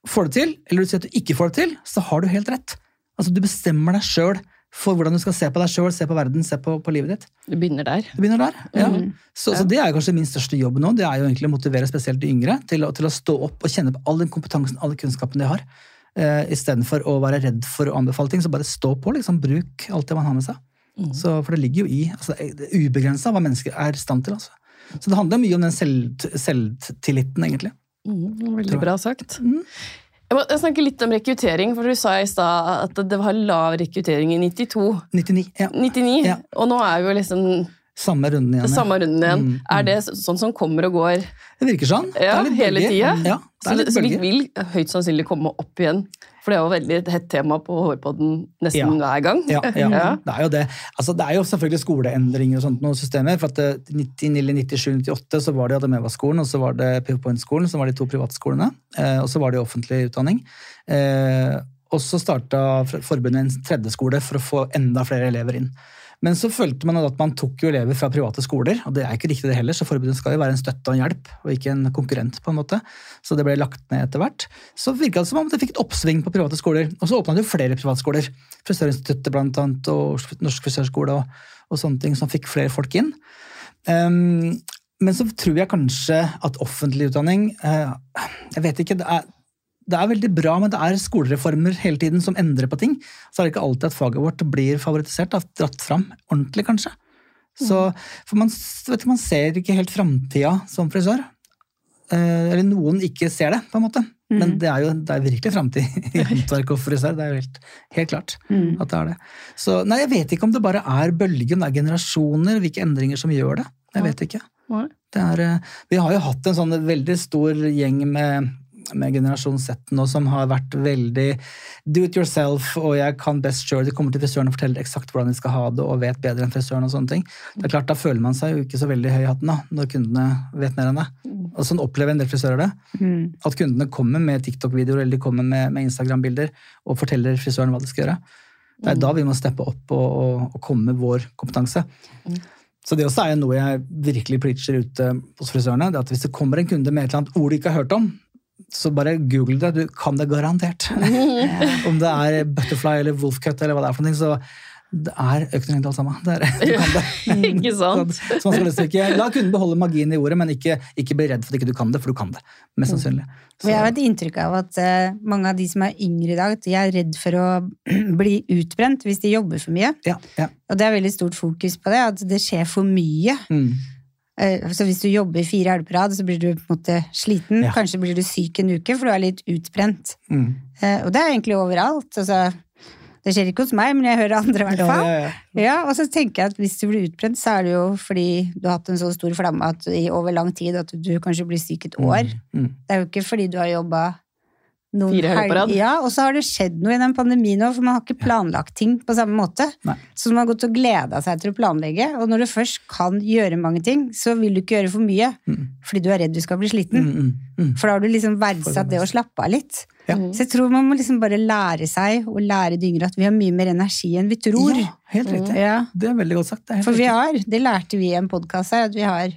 får det til, eller du sier at du ikke får det til, så har du helt rett. Altså Du bestemmer deg sjøl for hvordan du skal se på deg sjøl, se på verden, se på, på livet ditt. Du begynner der. Du begynner der. Ja. Mm. Så, så det er kanskje min største jobb nå. Det er jo egentlig å motivere spesielt de yngre til, til å stå opp og kjenne på all den kompetansen, all den kunnskapen de har. Uh, Istedenfor å være redd for å anbefale ting, så bare stå på. liksom, Bruk alt det man har med seg. Mm. Så, for det ligger jo i altså, det er ubegrensa hva mennesker er i stand til. altså. Så det handler mye om den selv, selvtilliten, egentlig. Mm, veldig bra sagt. Mm. Jeg må jeg snakke litt om rekruttering, for du sa i stad at det var lav rekruttering i 92. 99. Ja. 99, Ja. og nå er vi jo liksom Samme runden igjen. ja. samme runden igjen. Mm, mm. Er det sånn som kommer og går Det virker sånn. Det er ja, litt hele bølger. tida? Ja, det Så, er litt så vi vil høyt sannsynlig komme opp igjen. For det er jo veldig et hett tema på Hårpodden nesten Ja. hver gang. Ja, ja, Ja. det er jo det. Altså, det er jo selvfølgelig skoleendringer og sånt noen systemer. For at det, 90, eller 97-98 så var det Ademeva-skolen og så var det PowerPoint-skolen, som var de to privatskolene. Eh, og så var det offentlig utdanning. Eh, og så starta forbundet en tredje skole for å få enda flere elever inn. Men så følte man at man tok jo elever fra private skoler, og det er ikke riktig det heller, så forbundet skal jo være en støtte og en hjelp, og ikke en konkurrent, på en måte. Så det ble lagt ned etter hvert. Så virka det som om det fikk et oppsving på private skoler, og så åpna det jo flere privatskoler. Frisørinstituttet blant annet, og Norsk frisørskole og, og sånne ting, som fikk flere folk inn. Um, men så tror jeg kanskje at offentlig utdanning eh, Jeg vet ikke. det er det er veldig bra, men det er skolereformer hele tiden som endrer på ting. Så er det ikke alltid at faget vårt blir favorittisert, da, dratt fram ordentlig, kanskje. Så, for man, du, man ser ikke helt framtida som frisør. Eh, eller noen ikke ser det, på en måte. Men det er jo det er virkelig framtid i håndverk og frisør. Det er jo helt, helt klart Mm. at det er det. Så nei, jeg vet ikke om det bare er bølgen, det er generasjoner, hvilke endringer som gjør det. Jeg vet ikke. Det er, eh, vi har jo hatt en sånn veldig stor gjeng med, med generasjon Z nå som har vært veldig do it yourself, og jeg kan best sjøl. De kommer til frisøren og forteller eksakt hvordan de skal ha det, og vet bedre enn frisøren. og sånne ting. Det er klart, Da føler man seg jo ikke så veldig høy i hatten da, når kundene vet mer enn deg. Og sånn opplever en del frisører det. Mm. At kundene kommer med TikTok-videoer eller de kommer med, med Instagram-bilder og forteller frisøren hva de skal gjøre. Det er da vi må steppe opp og, og, og komme med vår kompetanse. Så det også er noe jeg virkelig preacher ute hos frisørene. det at Hvis det kommer en kunde med et eller annet ord de ikke har hørt om, så bare google det. Du kan det garantert. om det er butterfly eller wolfcut eller hva det er for noe, så det er økonomi alt sammen. Det er, du kan det. Ikke sant? Sånn, så man liksom ikke, La kunden beholde magien i ordet, men ikke, ikke bli redd for at ikke du kan det, for du kan det. Mest sannsynlig. Så. jeg har et inntrykk av at uh, mange av de som er yngre i dag, de er redd for å bli utbrent hvis de jobber for mye. Ja, ja. Og det er veldig stort fokus på det, at det skjer for mye. Mm. Eh, Så hvis du jobber fire helger på rad, så blir du på en måte sliten. Ja. Kanskje blir du syk en uke, for du er litt utbrent. Mm. Eh, Og det er egentlig overalt. Altså, det skjer ikke hos meg, men jeg hører andre i hvert fall. ja, ja. Ja, og så tenker jeg at hvis du blir utbrent, så er det jo fordi du har hatt en så stor flamme at i over lang tid at du kanskje blir syk et år. Mm. Det er jo ikke fordi du har jobba Fire helger på rad. Ja, og så har det skjedd noe i den pandemien òg, for man har ikke planlagt ting på samme måte. Nei. Så man har gått og gleda seg til å planlegge, og når du først kan gjøre mange ting, så vil du ikke gjøre for mye, Mm. fordi du er redd du skal bli sliten. Mm, mm, mm. For da har du liksom verdsatt det å slappe av litt. Ja. Så jeg tror man må liksom bare lære seg, og lære de yngre, at vi har mye mer energi enn vi tror. Ja, helt riktig. Ja. Det er veldig godt sagt. Det er helt For vi riktig. har, det lærte vi i en podkast her, at vi har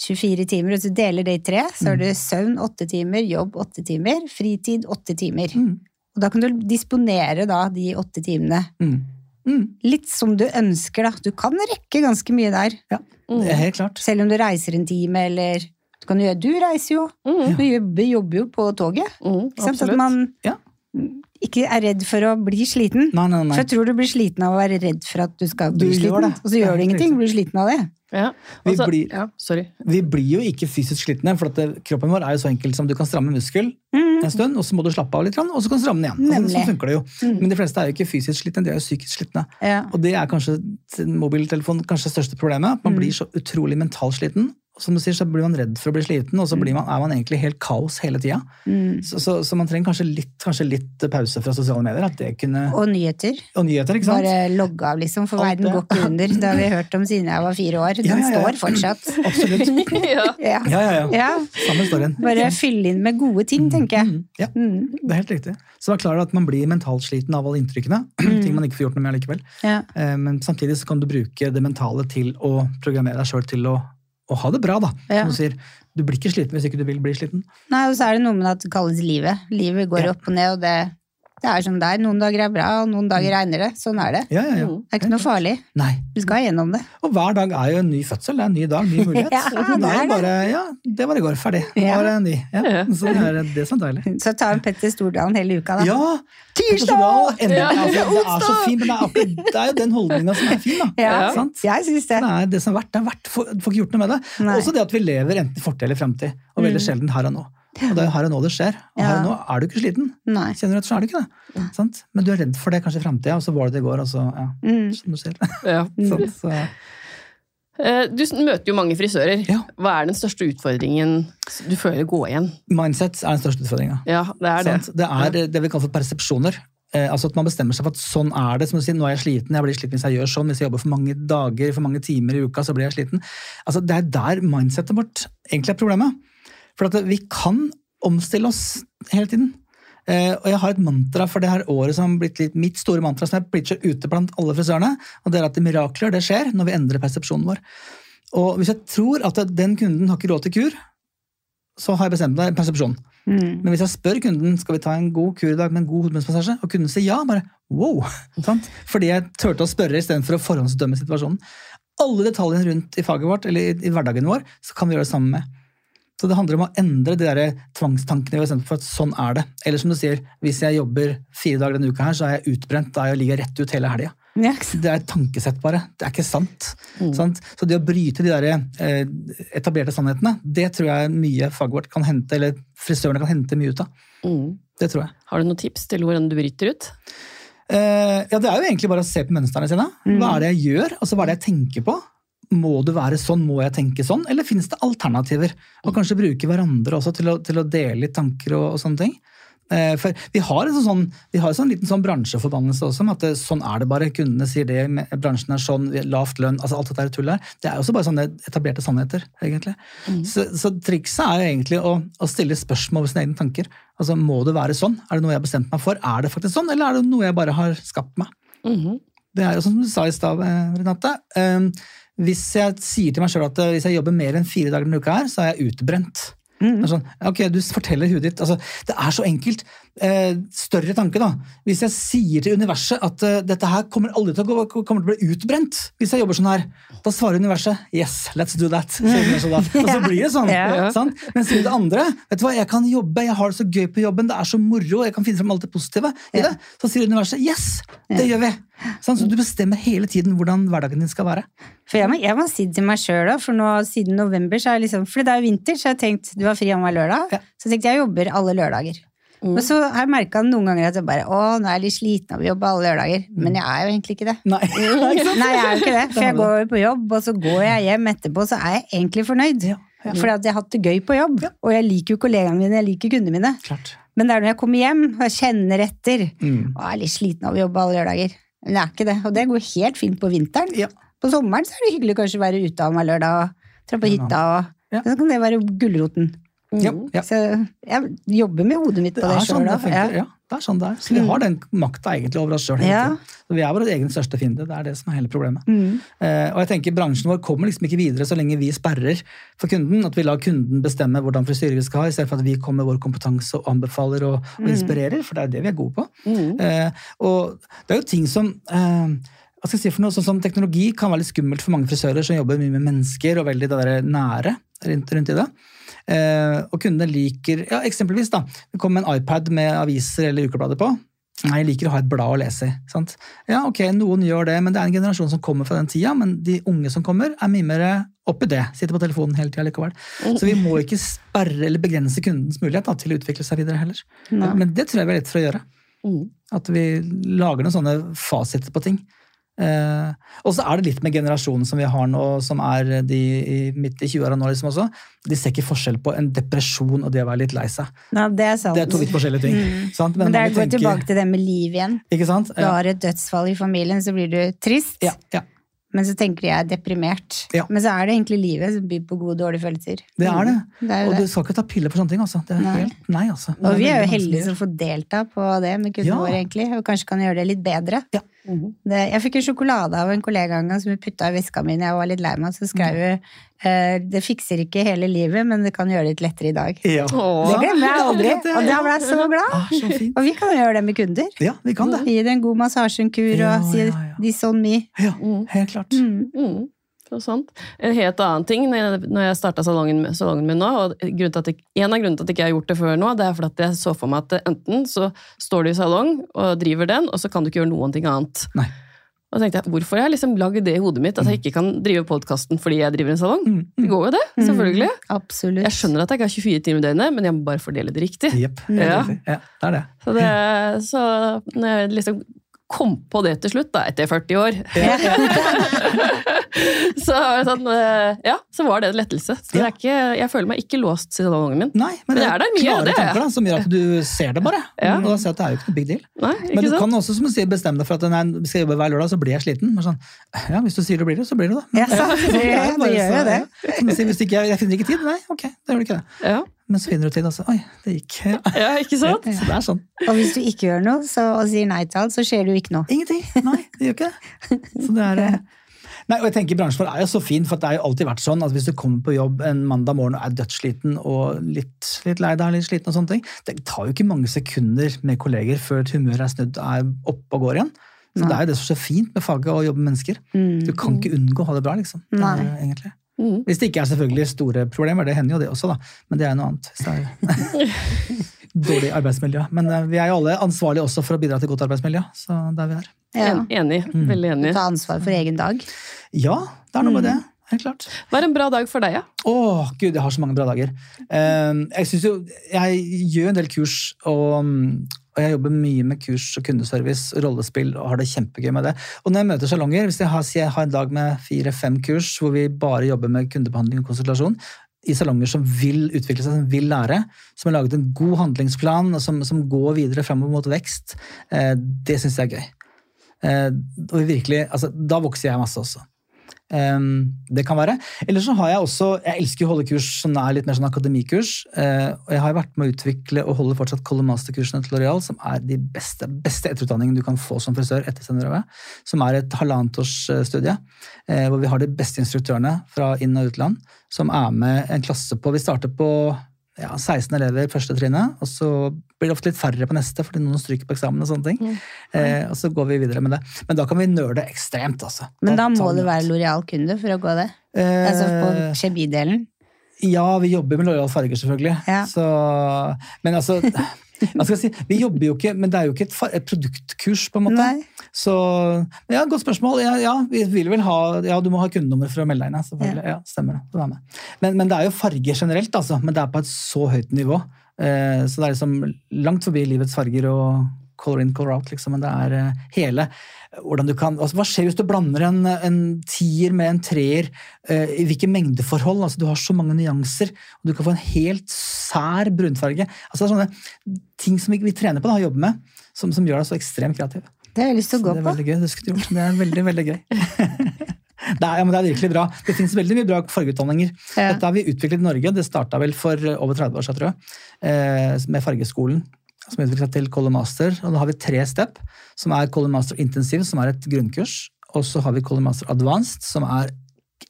24 timer, og du deler det i tre. Så har du søvn åtte timer, jobb åtte timer, fritid åtte timer. Mm. Og da kan du disponere da de åtte timene Mm. Mm. litt som du ønsker, da. Du kan rekke ganske mye der. Det er helt klart. Selv om du reiser en time, eller du kan gjøre Du reiser jo. Mm, Du jobber, jobber jo på toget. mm? At man Ja. ikke er redd for å bli sliten. Nei, nei, nei. For jeg tror du blir sliten av å være redd for at du skal bli du sliten. Og så gjør du ingenting, blir du sliten av det. Ja. Vi blir- ja, sorry. Vi blir jo ikke fysisk slitne, for det, kroppen vår er jo så enkel som du kan stramme muskel Mm. en stund, og så må du slappe av litt, og så kan du stramme den igjen. Altså, sånn funker det jo. Mm. Men de fleste er jo ikke fysisk slitne, de er jo psykisk slitne. Ja. Og det er kanskje mobiltelefonen kanskje det største problemet. Man Mm. blir så utrolig mentalt sliten, som du sier, så blir man redd for å bli sliten, og så blir man, er man egentlig helt kaos hele tida. Mm. Så, så, så man trenger kanskje litt, kanskje litt pause fra sosiale medier. At det kunne, og, Og nyheter. nyheter, ikke sant? Bare logge av, liksom, for verden går ikke under. Det har vi hørt om siden jeg var fire år. Den Ja, ja, ja. står fortsatt. Absolutt. ja. Ja. Ja, ja, ja. ja. Samme storyen. Bare fylle inn med gode ting, tenker jeg. Mm, ja, Mm. det er helt riktig. Så vær klar over at man blir mentalt sliten av alle inntrykkene. Ting man ikke får gjort noe med likevel. Ja. Eh, Men samtidig så kan du bruke det mentale til å programmere deg sjøl til å, å ha det bra, da. Ja. Som du sier, du blir ikke sliten hvis ikke du vil bli sliten. Nei, og så er det noe med at det kalles livet. Livet går Ja. opp og ned, og det, det er som det er. Noen dager er bra, og noen dager regner det. Sånn er det. Ja, ja, ja. Mm. Det er ikke noe farlig. Nei. Du skal gjennom det. Og hver dag er jo en ny fødsel. Det er en ny dag, ny mulighet. Ja, det er jo bare, ja, det var i går. Ferdig. Nå er det en ny. Så det er det som er deilig. Så ta en Petter Stordalen hele uka, da. Ja! Tirsdag! Endelig. Ja. Altså, det er så fint, men det er, akkurat, det er jo den holdninga som er fin, da. Ja, Sant? jeg synes det. Det er det som er verdt. Det er verdt. Får får ikke gjort noe med det. Nei. Også det at vi lever enten i fortid eller fremtid, og veldig Mm. sjelden her og nå. Og det er her og nå det skjer. Og her og nå er du ikke sliten. Nei. Kjenner du at så er du ikke det. Sant? Men du er redd for det kanskje i fremtida, og så var det det i går, og så ja, Mm. som du ser. Ja. sånn. Så, Du møter jo mange frisører. Ja. Hva er den største utfordringen du føler går igjen? mindset er den største utfordringa. Ja, det er det. Det er det vi kaller for persepsjoner. Eh, altså at Man bestemmer seg for at sånn er det. som du sier, Nå er jeg sliten, jeg blir sliten hvis jeg gjør sånn. Hvis jeg jobber for mange dager, for mange timer i uka, så blir jeg sliten. Altså Det er der mindsetet vårt egentlig er problemet. For at vi kan omstille oss hele tiden. Eh, og jeg har et mantra for det her året som har blitt litt mitt store mantra som jeg preacher ute blant alle frisørene. Og det er at det mirakler det skjer når vi endrer persepsjonen vår. Og hvis jeg tror at den kunden har ikke råd til kur, så har jeg bestemt meg persepsjon. Mm. Men hvis jeg spør kunden skal vi ta en god kur i dag med en god hodebunnsmassasje, og kunden sier ja, bare wow! Sant? Fordi jeg turte å spørre istedenfor å forhåndsdømme situasjonen. Alle detaljene rundt i faget vårt, eller i, i hverdagen vår, så kan vi gjøre det samme med. Så det handler om å endre de der tvangstankene for at sånn er det. Eller som du sier, hvis jeg jobber fire dager denne uka her, så er jeg utbrent. Da er jeg ligger rett ut hele helga. Det er et tankesett, bare. Det er ikke sant. Mm. sant? Så det å bryte de der, eh, etablerte sannhetene, det tror jeg mye faget vårt kan hente, eller frisørene kan hente mye ut av. Mm. Det tror jeg. Har du noen tips til hvordan du bryter ut? Eh, ja, det er jo egentlig bare å se på mønstrene sine. Hva er det jeg gjør? Altså, hva er det jeg tenker på? Må det være sånn? Må jeg tenke sånn? Eller finnes det alternativer? Og kanskje bruke hverandre også til å, til å dele litt tanker og, og sånne ting. Eh, for vi har en sånn, vi har en sånn liten sånn bransjeforbannelse også, med at det, sånn er det bare. Kundene sier det, med- bransjen er sånn, lavt lønn, altså alt dette er tull her. Det er også bare sånne etablerte sannheter, egentlig. Så, så trikset er jo egentlig å, å stille spørsmål ved sine egne tanker. Altså, Må det være sånn? Er det noe jeg har bestemt meg for? Er det faktisk sånn, eller er det noe jeg bare har skapt meg? Mhm. Det er jo som du sa i stad, eh, Renate. Hvis jeg sier til meg sjøl at eh, hvis jeg jobber mer enn fire dager denne uka, her, så er jeg utbrent. Er sånn, ok, Du forteller huet ditt. altså, Det er så enkelt. Eh, større tanke, da. Hvis jeg sier til universet at uh, dette her kommer aldri til å gå, kommer til å bli utbrent hvis jeg jobber sånn her, da svarer universet yes, let's do that. Så, universet da. Og så blir det sånn. Ja. sant? Men sier det andre vet du hva, jeg kan jobbe, jeg har det så gøy på jobben, det er så moro, jeg kan finne frem alt det positive i det. Så sier universet yes, det gjør vi. Sånn, så du bestemmer hele tiden hvordan hverdagen din skal være. For jeg må, jeg må si til meg sjøl, for nå siden november, så er liksom, for det er jo vinter, så jeg har tenkt du har fri annenhver lørdag. Ja. Så jeg tenkte jeg jobber alle lørdager. Mm. Men så har jeg merka noen ganger at jeg bare å, nå er jeg litt sliten av å jobbe alle lørdager. Men jeg er jo egentlig ikke det. Nei. Nei, jeg er jo ikke det. For jeg går på jobb, og så går jeg hjem etterpå, så er jeg egentlig fornøyd. Ja, ja. Fordi at jeg har hatt det gøy på jobb. Og jeg liker jo kollegaene mine, jeg liker kundene mine. Klart. Men det er når jeg kommer hjem og jeg kjenner etter. Mm. Og jeg er litt sliten av å jobbe alle lørdager. Men det er ikke det. Og det går helt fint på vinteren. Ja. På sommeren så er det hyggelig kanskje å være ute annenhver lørdag og dra på hytta. Og Ja. Så kan det være gulroten. Mm. ja. Så jeg jobber med hodet mitt Det på det sånn sjøl. det Ja. Det er sånn det er. Så vi har den makta egentlig over oss sjøl vi er vår egen største fiende. Det er det som er hele problemet. Mm. Eh, og jeg tenker Bransjen vår kommer liksom ikke videre så lenge vi sperrer for kunden. At vi lar kunden bestemme hvordan frisyre vi skal ha, istedenfor at vi kommer med vår kompetanse og anbefaler og, og inspirerer. For det er det vi er gode på. Mm. Eh, og det er jo ting som eh, hva skal jeg si for noe, sånn som Teknologi kan være litt skummelt for mange frisører som jobber mye med mennesker og veldig det der nære rundt, rundt i det. Eh, og kundene liker ja, Eksempelvis, da. Det kommer en iPad med aviser eller ukeblader på. Nei, jeg liker å ha et blad å lese i. sant? Ja, ok, Noen gjør det, men det er en generasjon som kommer fra den tida. Men de unge som kommer, er mye mer oppi det. Sitter på telefonen hele tida likevel. Så vi må ikke sperre eller begrense kundens mulighet da, til å utvikle seg videre heller. Nei. Men det tror jeg vi er litt for å gjøre. Mm. At vi lager noen sånne fasiter på ting. Eh, og så er det litt med generasjonen som vi har nå, som er de i, midt i 20-åra nå liksom også. De ser ikke forskjell på en depresjon og det å være litt lei seg. Nei, det er. Det er to litt forskjellige ting. Sant? Men det mange er å tenker- tilbake til det med liv igjen. Ikke sant? Du har et dødsfall i familien, så blir du trist. Ja, ja, Men så tenker de jeg er deprimert. Ja. Men så er det egentlig livet som byr på gode og dårlige følelser. det er det. Det er og Og du skal ikke ta piller for sånne ting, altså. Det er Nei. helt Nei, altså. Det Og vi er jo heldige som får delta på det med kundene Ja. våre, egentlig. Og kanskje kan gjøre det litt bedre. Ja. Mhm. Det, jeg fikk en sjokolade av en kollega en gang som hun putta i veska mi jeg var litt lei meg. Så skrev hun eh, det fikser ikke hele livet, men det kan gjøre det litt lettere i dag. Ja. Det glemmer jeg aldri. Og da ble jeg så glad. Ah, så. Og vi kan gjøre det med kunder. Ja, vi kan det. Gi det en god massasje, en kur, Ja, og si ja, ja. 'this on me'. Ja, Mm. helt klart. Mm. Mm, sånt. En helt annen ting når jeg, starta salongen, salongen min nå, og jeg, en av grunnene til at jeg ikke har gjort det før nå, det er fordi at jeg så for meg at enten så står du i salong og driver den, og så kan du ikke gjøre noen ting annet. Nei. Og så tenkte jeg, Hvorfor har jeg liksom lagd det i hodet mitt, at jeg ikke kan drive podkasten fordi jeg driver en salong? Mm, Det mm. går jo det, selvfølgelig. Mm, absolutt. Jeg skjønner at jeg ikke har 24 timer i døgnet, men jeg må bare fordele det riktig. Yep, Ja. Ja, det er det. Så, det, så når jeg liksom kom på det til slutt, da, etter 40 år så, var det sånn, ja, så var det en lettelse. Så det er ikke, jeg føler meg ikke låst til salongen min. Nei, men Men det er er der mye, klare det er tanker da, som gjør at du ser det bare. Ja. Og ser jeg at det er jo ikke noe big deal. Nei, Men du sant? kan også som du sier, bestemme deg for at nei, skal jeg jobber hver lørdag, så blir jeg sliten. Men sånn, ja, Hvis du sier det blir det, så blir det det. Ja, sant. Det det, Det gjør jo så- det. ja. Du hvis ikke jeg, jeg finner ikke tid, nei, ok, da gjør du ikke det. Ja, Men så finner du tid, og så oi, det gikk. Ja. ja, ikke sant? Så det er sånn. Og hvis du ikke gjør noe så, og sier nei til alt, så skjer det jo ikke noe. Ingenting. Nei, det gjør ikke det. Så det er eh, Nei, og jeg tenker Bransjen vår er jo så fin, for det har jo alltid vært sånn at hvis du kommer på jobb en mandag morgen og er dødssliten og litt, litt lei deg, litt sliten og sånne ting, det tar jo ikke mange sekunder med kolleger før humøret humør er snudd og er oppe og går igjen. Så Nei. det er jo det som er så fint med faget å jobbe med mennesker. Mm. Du kan ikke unngå å ha det bra, liksom. Nei. jo egentlig. Mm. Hvis det ikke er selvfølgelig store problemer, det hender jo det også, da. Men det er noe annet. Er dårlig arbeidsmiljø. Men eh, vi er jo alle ansvarlige også for å bidra til godt arbeidsmiljø, så det er vi her. Ja. Enig. Mm. Veldig enig. Ta ansvar for egen dag. Ja, det er noe med Mm. det. Helt klart. Hva er en bra dag for deg, ja? Å, gud, jeg har så mange bra dager. Eh, jeg synes jo, jeg gjør en del kurs, og, og jeg jobber mye med kurs og kundeservice, rollespill, og har det kjempegøy med det. Og når jeg møter salonger, hvis jeg har, jeg har en dag med fire-fem kurs, hvor vi bare jobber med kundebehandling og konsultasjon, i salonger som vil utvikle seg, som vil lære, som har laget en god handlingsplan, og som, som går videre fremover mot vekst, eh, det synes jeg er gøy. Eh, og virkelig, altså, da vokser jeg masse også. Det kan være. Eller så har jeg også Jeg elsker å holde kurs som er litt mer sånn akademikurs. eh, og jeg har vært med å utvikle og holde fortsatt Color Master-kursene til L'Oreal, som er de beste, beste etterutdanningene du kan få som frisør etter scenerøve. Som er et halvannet års eh, eh, hvor vi har de beste instruktørene fra inn- og utland, som er med en klasse på Vi starter på ja, 16 elever første trinnet, og så blir det ofte litt færre på neste, fordi noen stryker på eksamen og sånne ting. Mm. Eh, og så går vi videre med det. Men da kan vi nøle ekstremt, altså. Men da må du være. Loreal-kunde for å gå det. Eh, Altså på kjemidelen. Ja, vi jobber med Loreal farger, selvfølgelig. Ja. Så, men altså si? Vi jobber jo ikke, men det er jo ikke et, et produktkurs, på en måte. Nei. Så ja, godt spørsmål. Ja, ja, vi vil vel ha Ja, du må ha kundenummer for å melde deg inn. ja, Selvfølgelig. Ja, stemmer det. Men, men det er jo farger generelt, altså. Men det er på et så høyt nivå. Eh, så det er liksom langt forbi livets farger og color in, color out, liksom. Men det er eh, hele hvordan du kan, altså Hva skjer hvis du blander en, en tier med en treer? eh, I hvilke mengdeforhold? altså Du har så mange nyanser, og du kan få en helt sær brunfarge. altså det er sånne ting som vi, vi trener på da, og jobber med, som, som gjør deg så ekstremt kreativ. Det har jeg lyst til å gå gå det er på. veldig gøy. Det er veldig, veldig gøy. Det er, ja, det er virkelig bra. Det finnes veldig mye bra fargeutdanninger. Ja. Dette har vi utviklet i Norge. Det starta vel for over 30 år siden, tror jeg, eh, med Fargeskolen. Som utviklet seg til Color Master. Og da har vi tre step, som er Color Master Intensive, som er et grunnkurs. Og så har vi Color Master Advanced, som er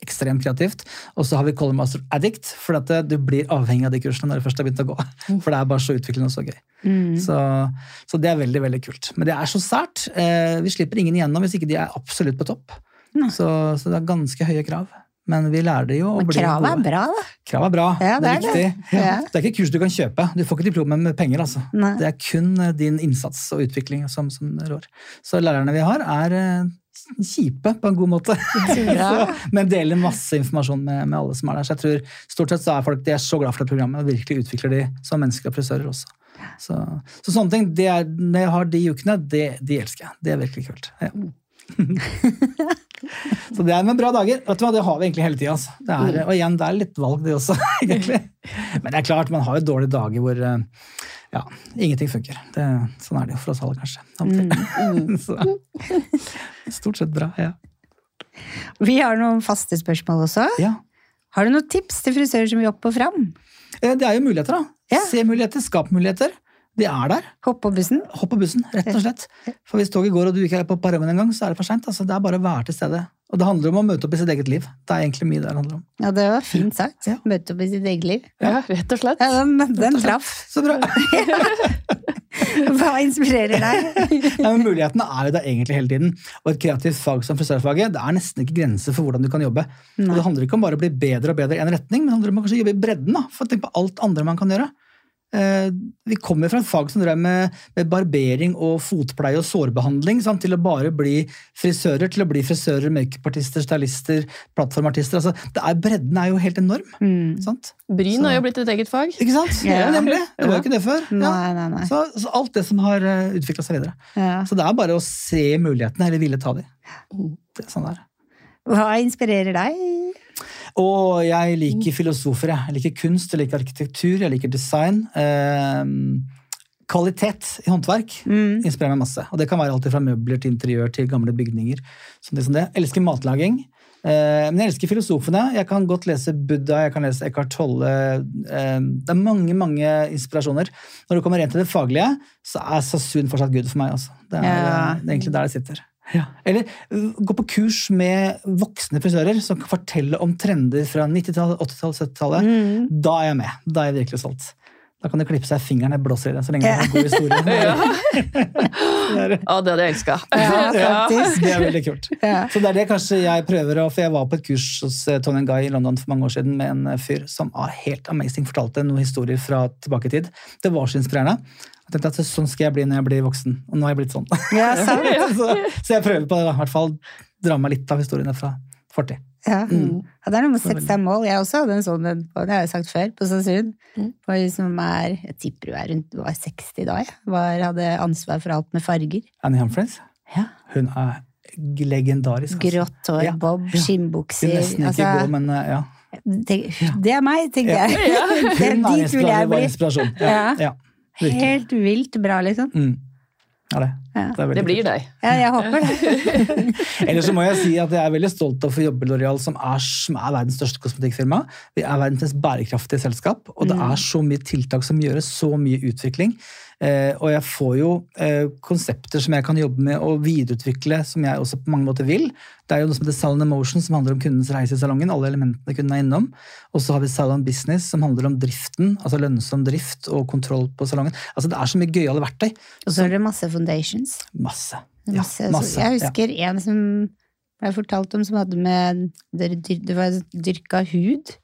ekstremt kreativt. Og så har vi Color Master Addict, for at du blir avhengig av de kursene når du først har begynt å gå. For det er bare så utviklende og så gøy. Mm. Så, så det er veldig veldig kult. Men det er så sært. Eh, vi slipper ingen igjennom hvis ikke de er absolutt på topp. Så, så det er ganske høye krav. Men vi lærer det jo. Men kravet er bra, da. Krav er bra. Ja, det er det er viktig. det. Ja. Det er ikke kurs du kan kjøpe. Du får ikke diplomet med penger. altså. Nei. Det er kun eh, din innsats og utvikling som, som rår. Så lærerne vi har, er eh, kjipe på en god måte. Ja. så, men deler masse informasjon med, med alle som er der. Så jeg tror stort sett så er folk de er så glad for det programmet og virkelig utvikler de som mennesker og frisører også. Så, så sånne ting, det er, når jeg har de ukene, det, de elsker jeg. Det er virkelig kult. Ja. Så det er med bra dager. Vet du hva, Det har vi egentlig hele tida. Altså. Det er- Og igjen, det er litt valg, det også, egentlig. Men det er klart, man har jo dårlige dager hvor eh, ja, ingenting funker. Det, sånn er det jo for oss alle, kanskje. Mm. Så, stort sett bra, ja. Vi har noen faste spørsmål også. ja. Har du noen tips til frisører som vil opp og fram? Eh, Det er jo muligheter, da. Ja. Se muligheter, skap muligheter. De er der. Hopp på bussen? Hopp på bussen, rett og slett. For hvis toget går og du ikke er på perrongen engang, så er det for seint. Altså, det er bare å være til stede. Og det handler om å møte opp i sitt eget liv. Det er egentlig mye det handler om. Ja, det var fint sagt. Ja. Møte opp i sitt eget liv. Ja, rett og slett. Ja, den, den traff. Så bra! Hva inspirerer deg? ja, men Mulighetene er jo der egentlig hele tiden. Og et kreativt fag som frisørfaget, det er nesten ikke grenser for hvordan du kan jobbe. Og det handler ikke om bare å bli bedre og bedre i en retning, men det handler om å kanskje jobbe i bredden. da, for tenk på alt andre man kan gjøre. Eh, vi kommer fra et fag som drev med, med barbering og fotpleie og sårbehandling, sant? til å bare bli frisører, til å bli frisører, makeupartister, stylister, plattformartister. Altså, det er, bredden er jo helt enorm. Mm. sant? Bryn har jo blitt et eget fag. Ikke sant? Ja. Nemlig. Det var jo ikke det før. Ja. Nei, nei, nei. Så, så alt det som har utvikla seg videre. Ja. Så det er bare å se mulighetene, eller ville ta. Det er sånn det er. Hva inspirerer deg? Og jeg liker filosofer. Jeg. liker kunst, jeg liker arkitektur, jeg liker design. Ehm, kvalitet i håndverk Mm. inspirerer meg masse. Og det kan være alt fra møbler til interiør til gamle bygninger. Sånn det, som det. Jeg elsker matlaging. Eh, men jeg elsker filosofene. Jeg kan godt lese Buddha, jeg kan lese Eckhart Tolle. Eh, det er mange mange inspirasjoner. Når det kommer rent til det faglige, så er Sasun fortsatt Gud for meg. Altså. Det, er, Ja. det er egentlig der det sitter. Eller uh, gå på kurs med voksne frisører som kan fortelle om trender fra 90-tallet, 80-tallet, 70-tallet. Mm. Da er jeg med. Da er jeg virkelig solgt. Da kan du klippe seg i fingeren, jeg blåser i det, så lenge det er en god historie. Ja. Det hadde jeg elska. Ja. Det er veldig kult. Ja. Så det er det kanskje jeg prøver å For jeg var på et kurs hos eh, Tony Guy i London for mange år siden med en eh, fyr som helt amazing, fortalte noen historier fra tilbake i tid. Det var så inspirerende. Jeg tenkte at sånn skal jeg bli når jeg blir voksen. Og nå har jeg blitt sånn. Ja, så, så jeg prøver på det, da. i hvert fall dra meg litt av historiene fra fortid. Ja. Mm. Ja, det er noe med å sette seg mål. Jeg også hadde en sånn, en på- det har jeg sagt før, på Sandsund. Mm. Som er, jeg tipper hun er rundt var 60 da, jeg. Var, hadde ansvar for alt med farger. Annie Humphries? Ja. hun er legendarisk. altså. Grått hår, Ja, bob, ja. skinnbukser. Nesten ikke altså, gå, men eh, ja. det, det er meg, tenker Ja. jeg. Ja. Hun er inspirasjon. inspirasjon. Ja, Ja. ja. Virkelig. Helt vilt bra, liksom. Mm. Ja, det. Ja. det, Det blir deg. Ja, jeg håper det. Ellers så må jeg si at jeg er veldig stolt av å få jobbe i L'Oreal, som er, som er verdens største kosmetikkfirma. Vi er verdens mest bærekraftige selskap, og det Mm. er så mye tiltak som gjøres, så mye utvikling. Eh, og jeg får jo eh, konsepter som jeg kan jobbe med og videreutvikle, som jeg også på mange måter vil. Det er jo noe som heter Salon Emotion, som handler om kundens reise i salongen. alle elementene kunden er innom. Og så har vi Salon Business, som handler om driften, altså lønnsom drift og kontroll på salongen. Altså Det er så mye gøyale verktøy. Og så er det masse foundations. Masse. Ja, Masse. masse. Så jeg ja. husker en som jeg fortalte om, som hadde med det var dyrka hud.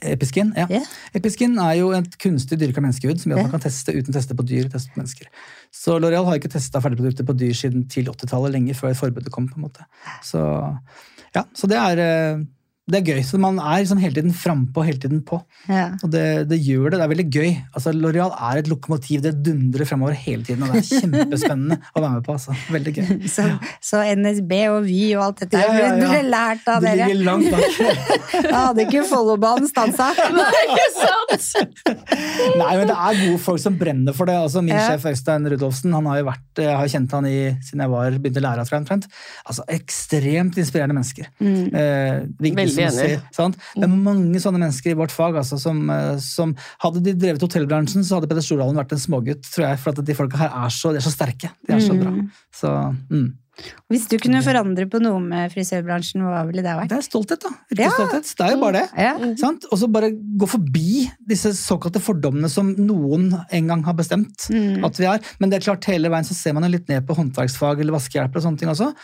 Episkin, ja. Yeah. Episkin er jo et kunstig dyrka menneskehud som gjør at man kan teste uten å teste på dyr. teste på mennesker. Så L'Oreal har ikke testa ferdigprodukter på dyr siden til 80-tallet, lenge før forbudet kom. på en måte. Så, ja, så det er, eh, det er gøy. Så man er liksom hele tiden frampå, hele tiden på. Ja. Og det, det gjør det. Det er veldig gøy. Altså, L'Oreal er et lokomotiv. Det dundrer fremover hele tiden, og det er kjempespennende å være med på. Altså. Veldig gøy. Så, så NSB og Vy og alt dette Ja, ja, ble lært av Det dere. ligger langt bak. Da hadde ikke Follobanen stansa. Nei, ikke sant? Nei, men det er gode folk som brenner for det. Altså, min sjef Øystein Rudolfsen han har jo vært, jeg har kjent han i, siden jeg var, begynte å lære av ham. omtrent. Altså, ekstremt inspirerende mennesker. Mm. Eh, som enig. sier, sant? Det er mange sånne mennesker i vårt fag. Altså, som, eh, som Hadde de drevet hotellbransjen, så hadde Peder Stordalen vært en smågutt. tror jeg, For at de folka her er så, de er så sterke. De er så bra. Mm. Så mm. Hvis du kunne forandre på noe med frisørbransjen, hva ville det vært? Det er stolthet, da. Ja. stolthet. Det er jo bare det. Ja. Og så bare gå forbi disse såkalte fordommene som noen en gang har bestemt Mm. at vi er. Men det er klart hele veien så ser man jo litt ned på håndverksfag eller vaskehjelper og sånne ting også.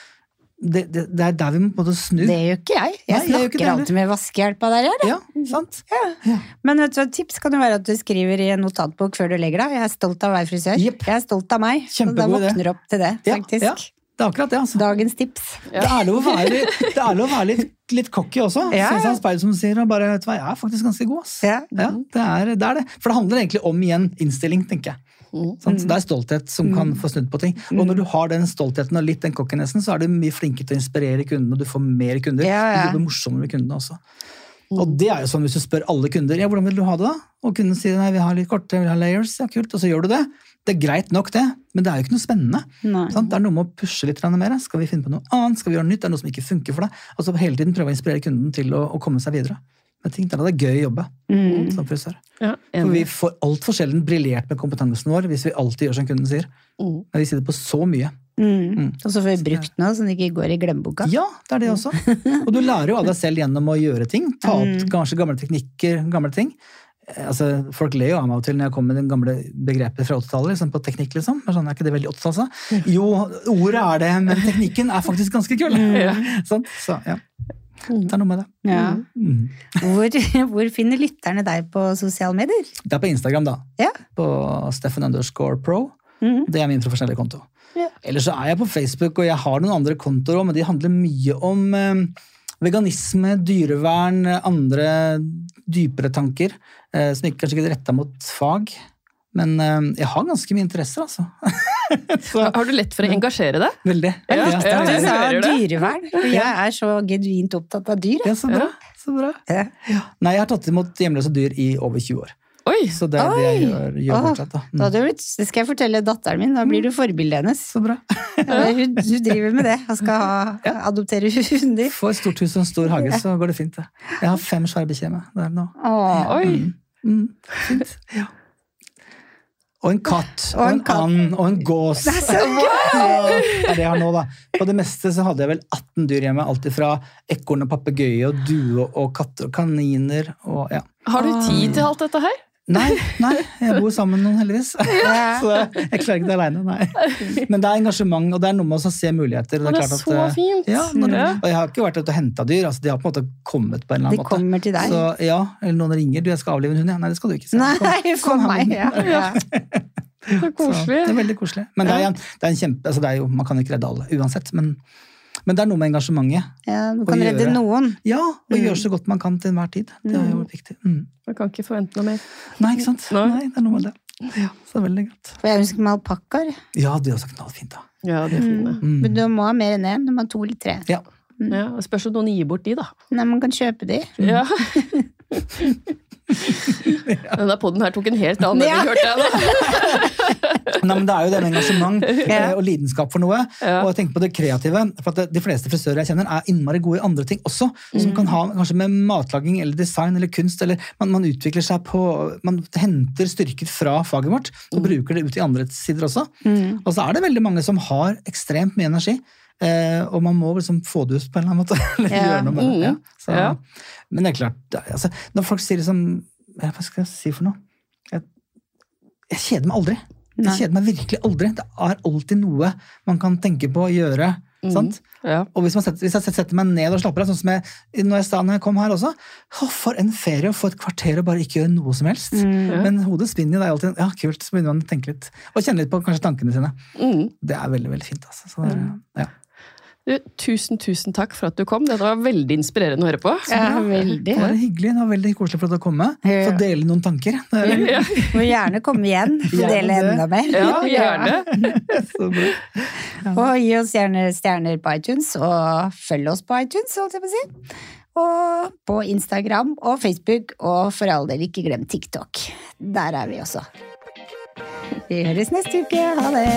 Det, det, det er der vi må på en måte snu. Det gjør ikke jeg. Jeg Nei, snakker jeg alltid med vaskehjelpa der, jeg. Ja, sant? Men vet du, hva, tips kan jo være at du skriver i en notatbok før du legger deg. Jeg er stolt av å være frisør. Yep. Jeg er stolt av meg. Så da Kjempegod våkner du opp til det, Ja, faktisk. ja. Det er akkurat det, altså. Dagens tips. Det er lov å være, det er lov å være litt, litt cocky også. Ja, Se seg jeg speilet som sier, og bare, vet du hva, jeg er faktisk ganske god, ass. Ja. Ja, det, er, det er det. For det handler egentlig om igjen innstilling, tenker jeg. Mm. Sant? Det er stolthet som kan få snudd på ting. Og når du har den stoltheten og litt den cockinessen, så er du mye flinkere til å inspirere kundene, og du får mer kunder. Ja, ja. Du blir morsommere med kundene også. Og det er jo sånn hvis du spør alle kunder ja, hvordan vil du ha det da? Og kunden sier nei, vi har litt korte, vi har layers, ja kult, og så gjør du det. Det er greit nok det, men det er jo ikke noe spennende. Sant? Det er noe med å pushe litt mer. Skal vi finne på noe annet? Skal vi gjøre nytt? Det er noe som ikke funker for deg. Og så hele tiden prøve å inspirere kunden til å, å komme seg videre. Men ting. Det er det er gøy å jobbe Mm. som frisør. Ja, For vi får altfor sjelden briljert med kompetansen vår hvis vi alltid gjør som kunden sier. Mm. Men vi sitter på så mye. Mm. Mm. Og så får vi brukt noe så den ikke går i glemmeboka. Ja, det er det også. Og du lærer jo av deg selv gjennom å gjøre ting. Ta opp kanskje gamle teknikker, gamle ting. Altså, folk ler jo av meg og til når jeg kommer med det gamle begrepet fra 80-tallet liksom, på teknikk. liksom. Sånn, er ikke det veldig 80 altså? Jo, ordet er det, men teknikken er faktisk ganske kul. Sånn, så ja. Det er noe med det. Ja. Mm. Hvor, hvor finner lytterne deg på sosiale medier? Det er på Instagram, da. Ja. På Steffen underscore pro. Mm. Det er min profesjonelle konto. Ja. Ellers så er jeg på Facebook, og jeg har noen andre kontoer òg, men de handler mye om eh, veganisme, dyrevern, andre dypere tanker, eh, som ikke, kanskje ikke er retta mot fag. Men eh, jeg har ganske mye interesser, altså. så, Har du lett for å engasjere deg? veldig. Ja, Ja, ja, Du sa dyrevern, og jeg er så genuint opptatt av dyr. Ja, så bra. Så bra. Ja. Nei, jeg har tatt imot hjemløse dyr i over 20 år. Oi! Så det er det jeg gjør, gjør Åh, fortsatt. Da. Da Mm. hadde blitt, det skal jeg fortelle datteren min, da blir du forbildet hennes. Så bra. Ja, hun, hun driver med det, Hun skal ha, adoptere hunder. Få et stort hus og en stor hage, så går det fint. det. Jeg har fem svære bikkjer med Det er nå. Åh. Oi! Mm, fint. Ja. Og en katt, og, Og en en and, og en gås. Det er så gøy! det det jeg har nå, da. På det meste så hadde jeg vel 18 dyr hjemme. Alt fra ekorn og papegøye og due og katter og kaniner og ja. Har du tid til alt dette her? Nei, nei, jeg bor sammen med noen, heldigvis. Så jeg klarer ikke det aleine, nei. Men det er engasjement, og det er noe med å se muligheter. Det er klart så at, fint. Ja, når, og jeg har ikke vært ute og henta dyr. altså De har på en måte kommet på en eller annen annen måte. kommer til deg. Så ja, eller noen ringer. Du, jeg skal avlive en hund. Ja. Nei, det skal du ikke. Så, Nei, kom- kom meg, ja. ja. Så Så, koselig. det er veldig koselig. Men det er, det er en kjempe, altså det er jo, man kan ikke redde alle uansett. Men, men det er noe med engasjementet. ja du kan redde gjøre. noen. Ja, og Mm. gjøre så godt man kan til enhver tid. Det er jo viktig. Mm. Man kan ikke forvente noe mer. Nei, ikke sant? Nei. Nei, det er noe med det. Ja, så veldig godt. For jeg ønsker meg alpakkaer. Ja, det er også knallfint, da. Ja, det er fint, Mm. Men du må ha mer enn én. Du må ha to eller tre. Ja. Ja, og Spørs om noen gir bort de, da. Nei, man kan kjøpe de. Ja. Denne poden her tok en helt annen Ja. hørte jeg. Nei, men Det er jo det med engasjement eh, og lidenskap for noe. Ja. Og jeg tenker på det kreative. for at De fleste frisører jeg kjenner, er innmari gode i andre ting også. Som kan ha kanskje med matlaging eller design eller kunst. eller Man, man utvikler seg på Man henter styrker fra faget vårt og bruker det ut i andre sider også. Mm. Og så er det veldig mange som har ekstremt mye energi. Eh, og man må liksom få det ut på en eller annen måte. eller Ja. gjøre noe med det. Ja. Så, Ja. Men det er klart, det er, altså, når folk sier liksom Hva skal jeg si for noe? Jeg, jeg kjeder meg aldri. Jeg kjeder meg virkelig aldri. Det er alltid noe man kan tenke på å gjøre. sant? Ja. Og hvis, man setter, hvis jeg setter meg ned og slapper av, sånn som jeg, når jeg sa når jeg kom her også å, For en ferie å få et kvarter og bare ikke gjøre noe som helst. Mm. Men hodet spinner jo. Det er alltid ja, kult. Så begynner man å tenke litt. Og kjenne litt på kanskje tankene sine. Mm. Det er veldig veldig fint. altså. Så er, ja. Du, tusen, tusen takk for at du kom. Dette var veldig inspirerende å høre på. Ja, veldig. Det var hyggelig. Det var veldig koselig for deg å komme. Få dele noen tanker. Det er, Ja, Må gjerne komme igjen og dele enda mer. ja gjerne. så bra. Og gi oss gjerne stjerner på iTunes, og følg oss på iTunes, holdt jeg på å si. Og på Instagram og Facebook, og for all del ikke glem TikTok. Der er vi også. Vi høres neste uke. Ha det!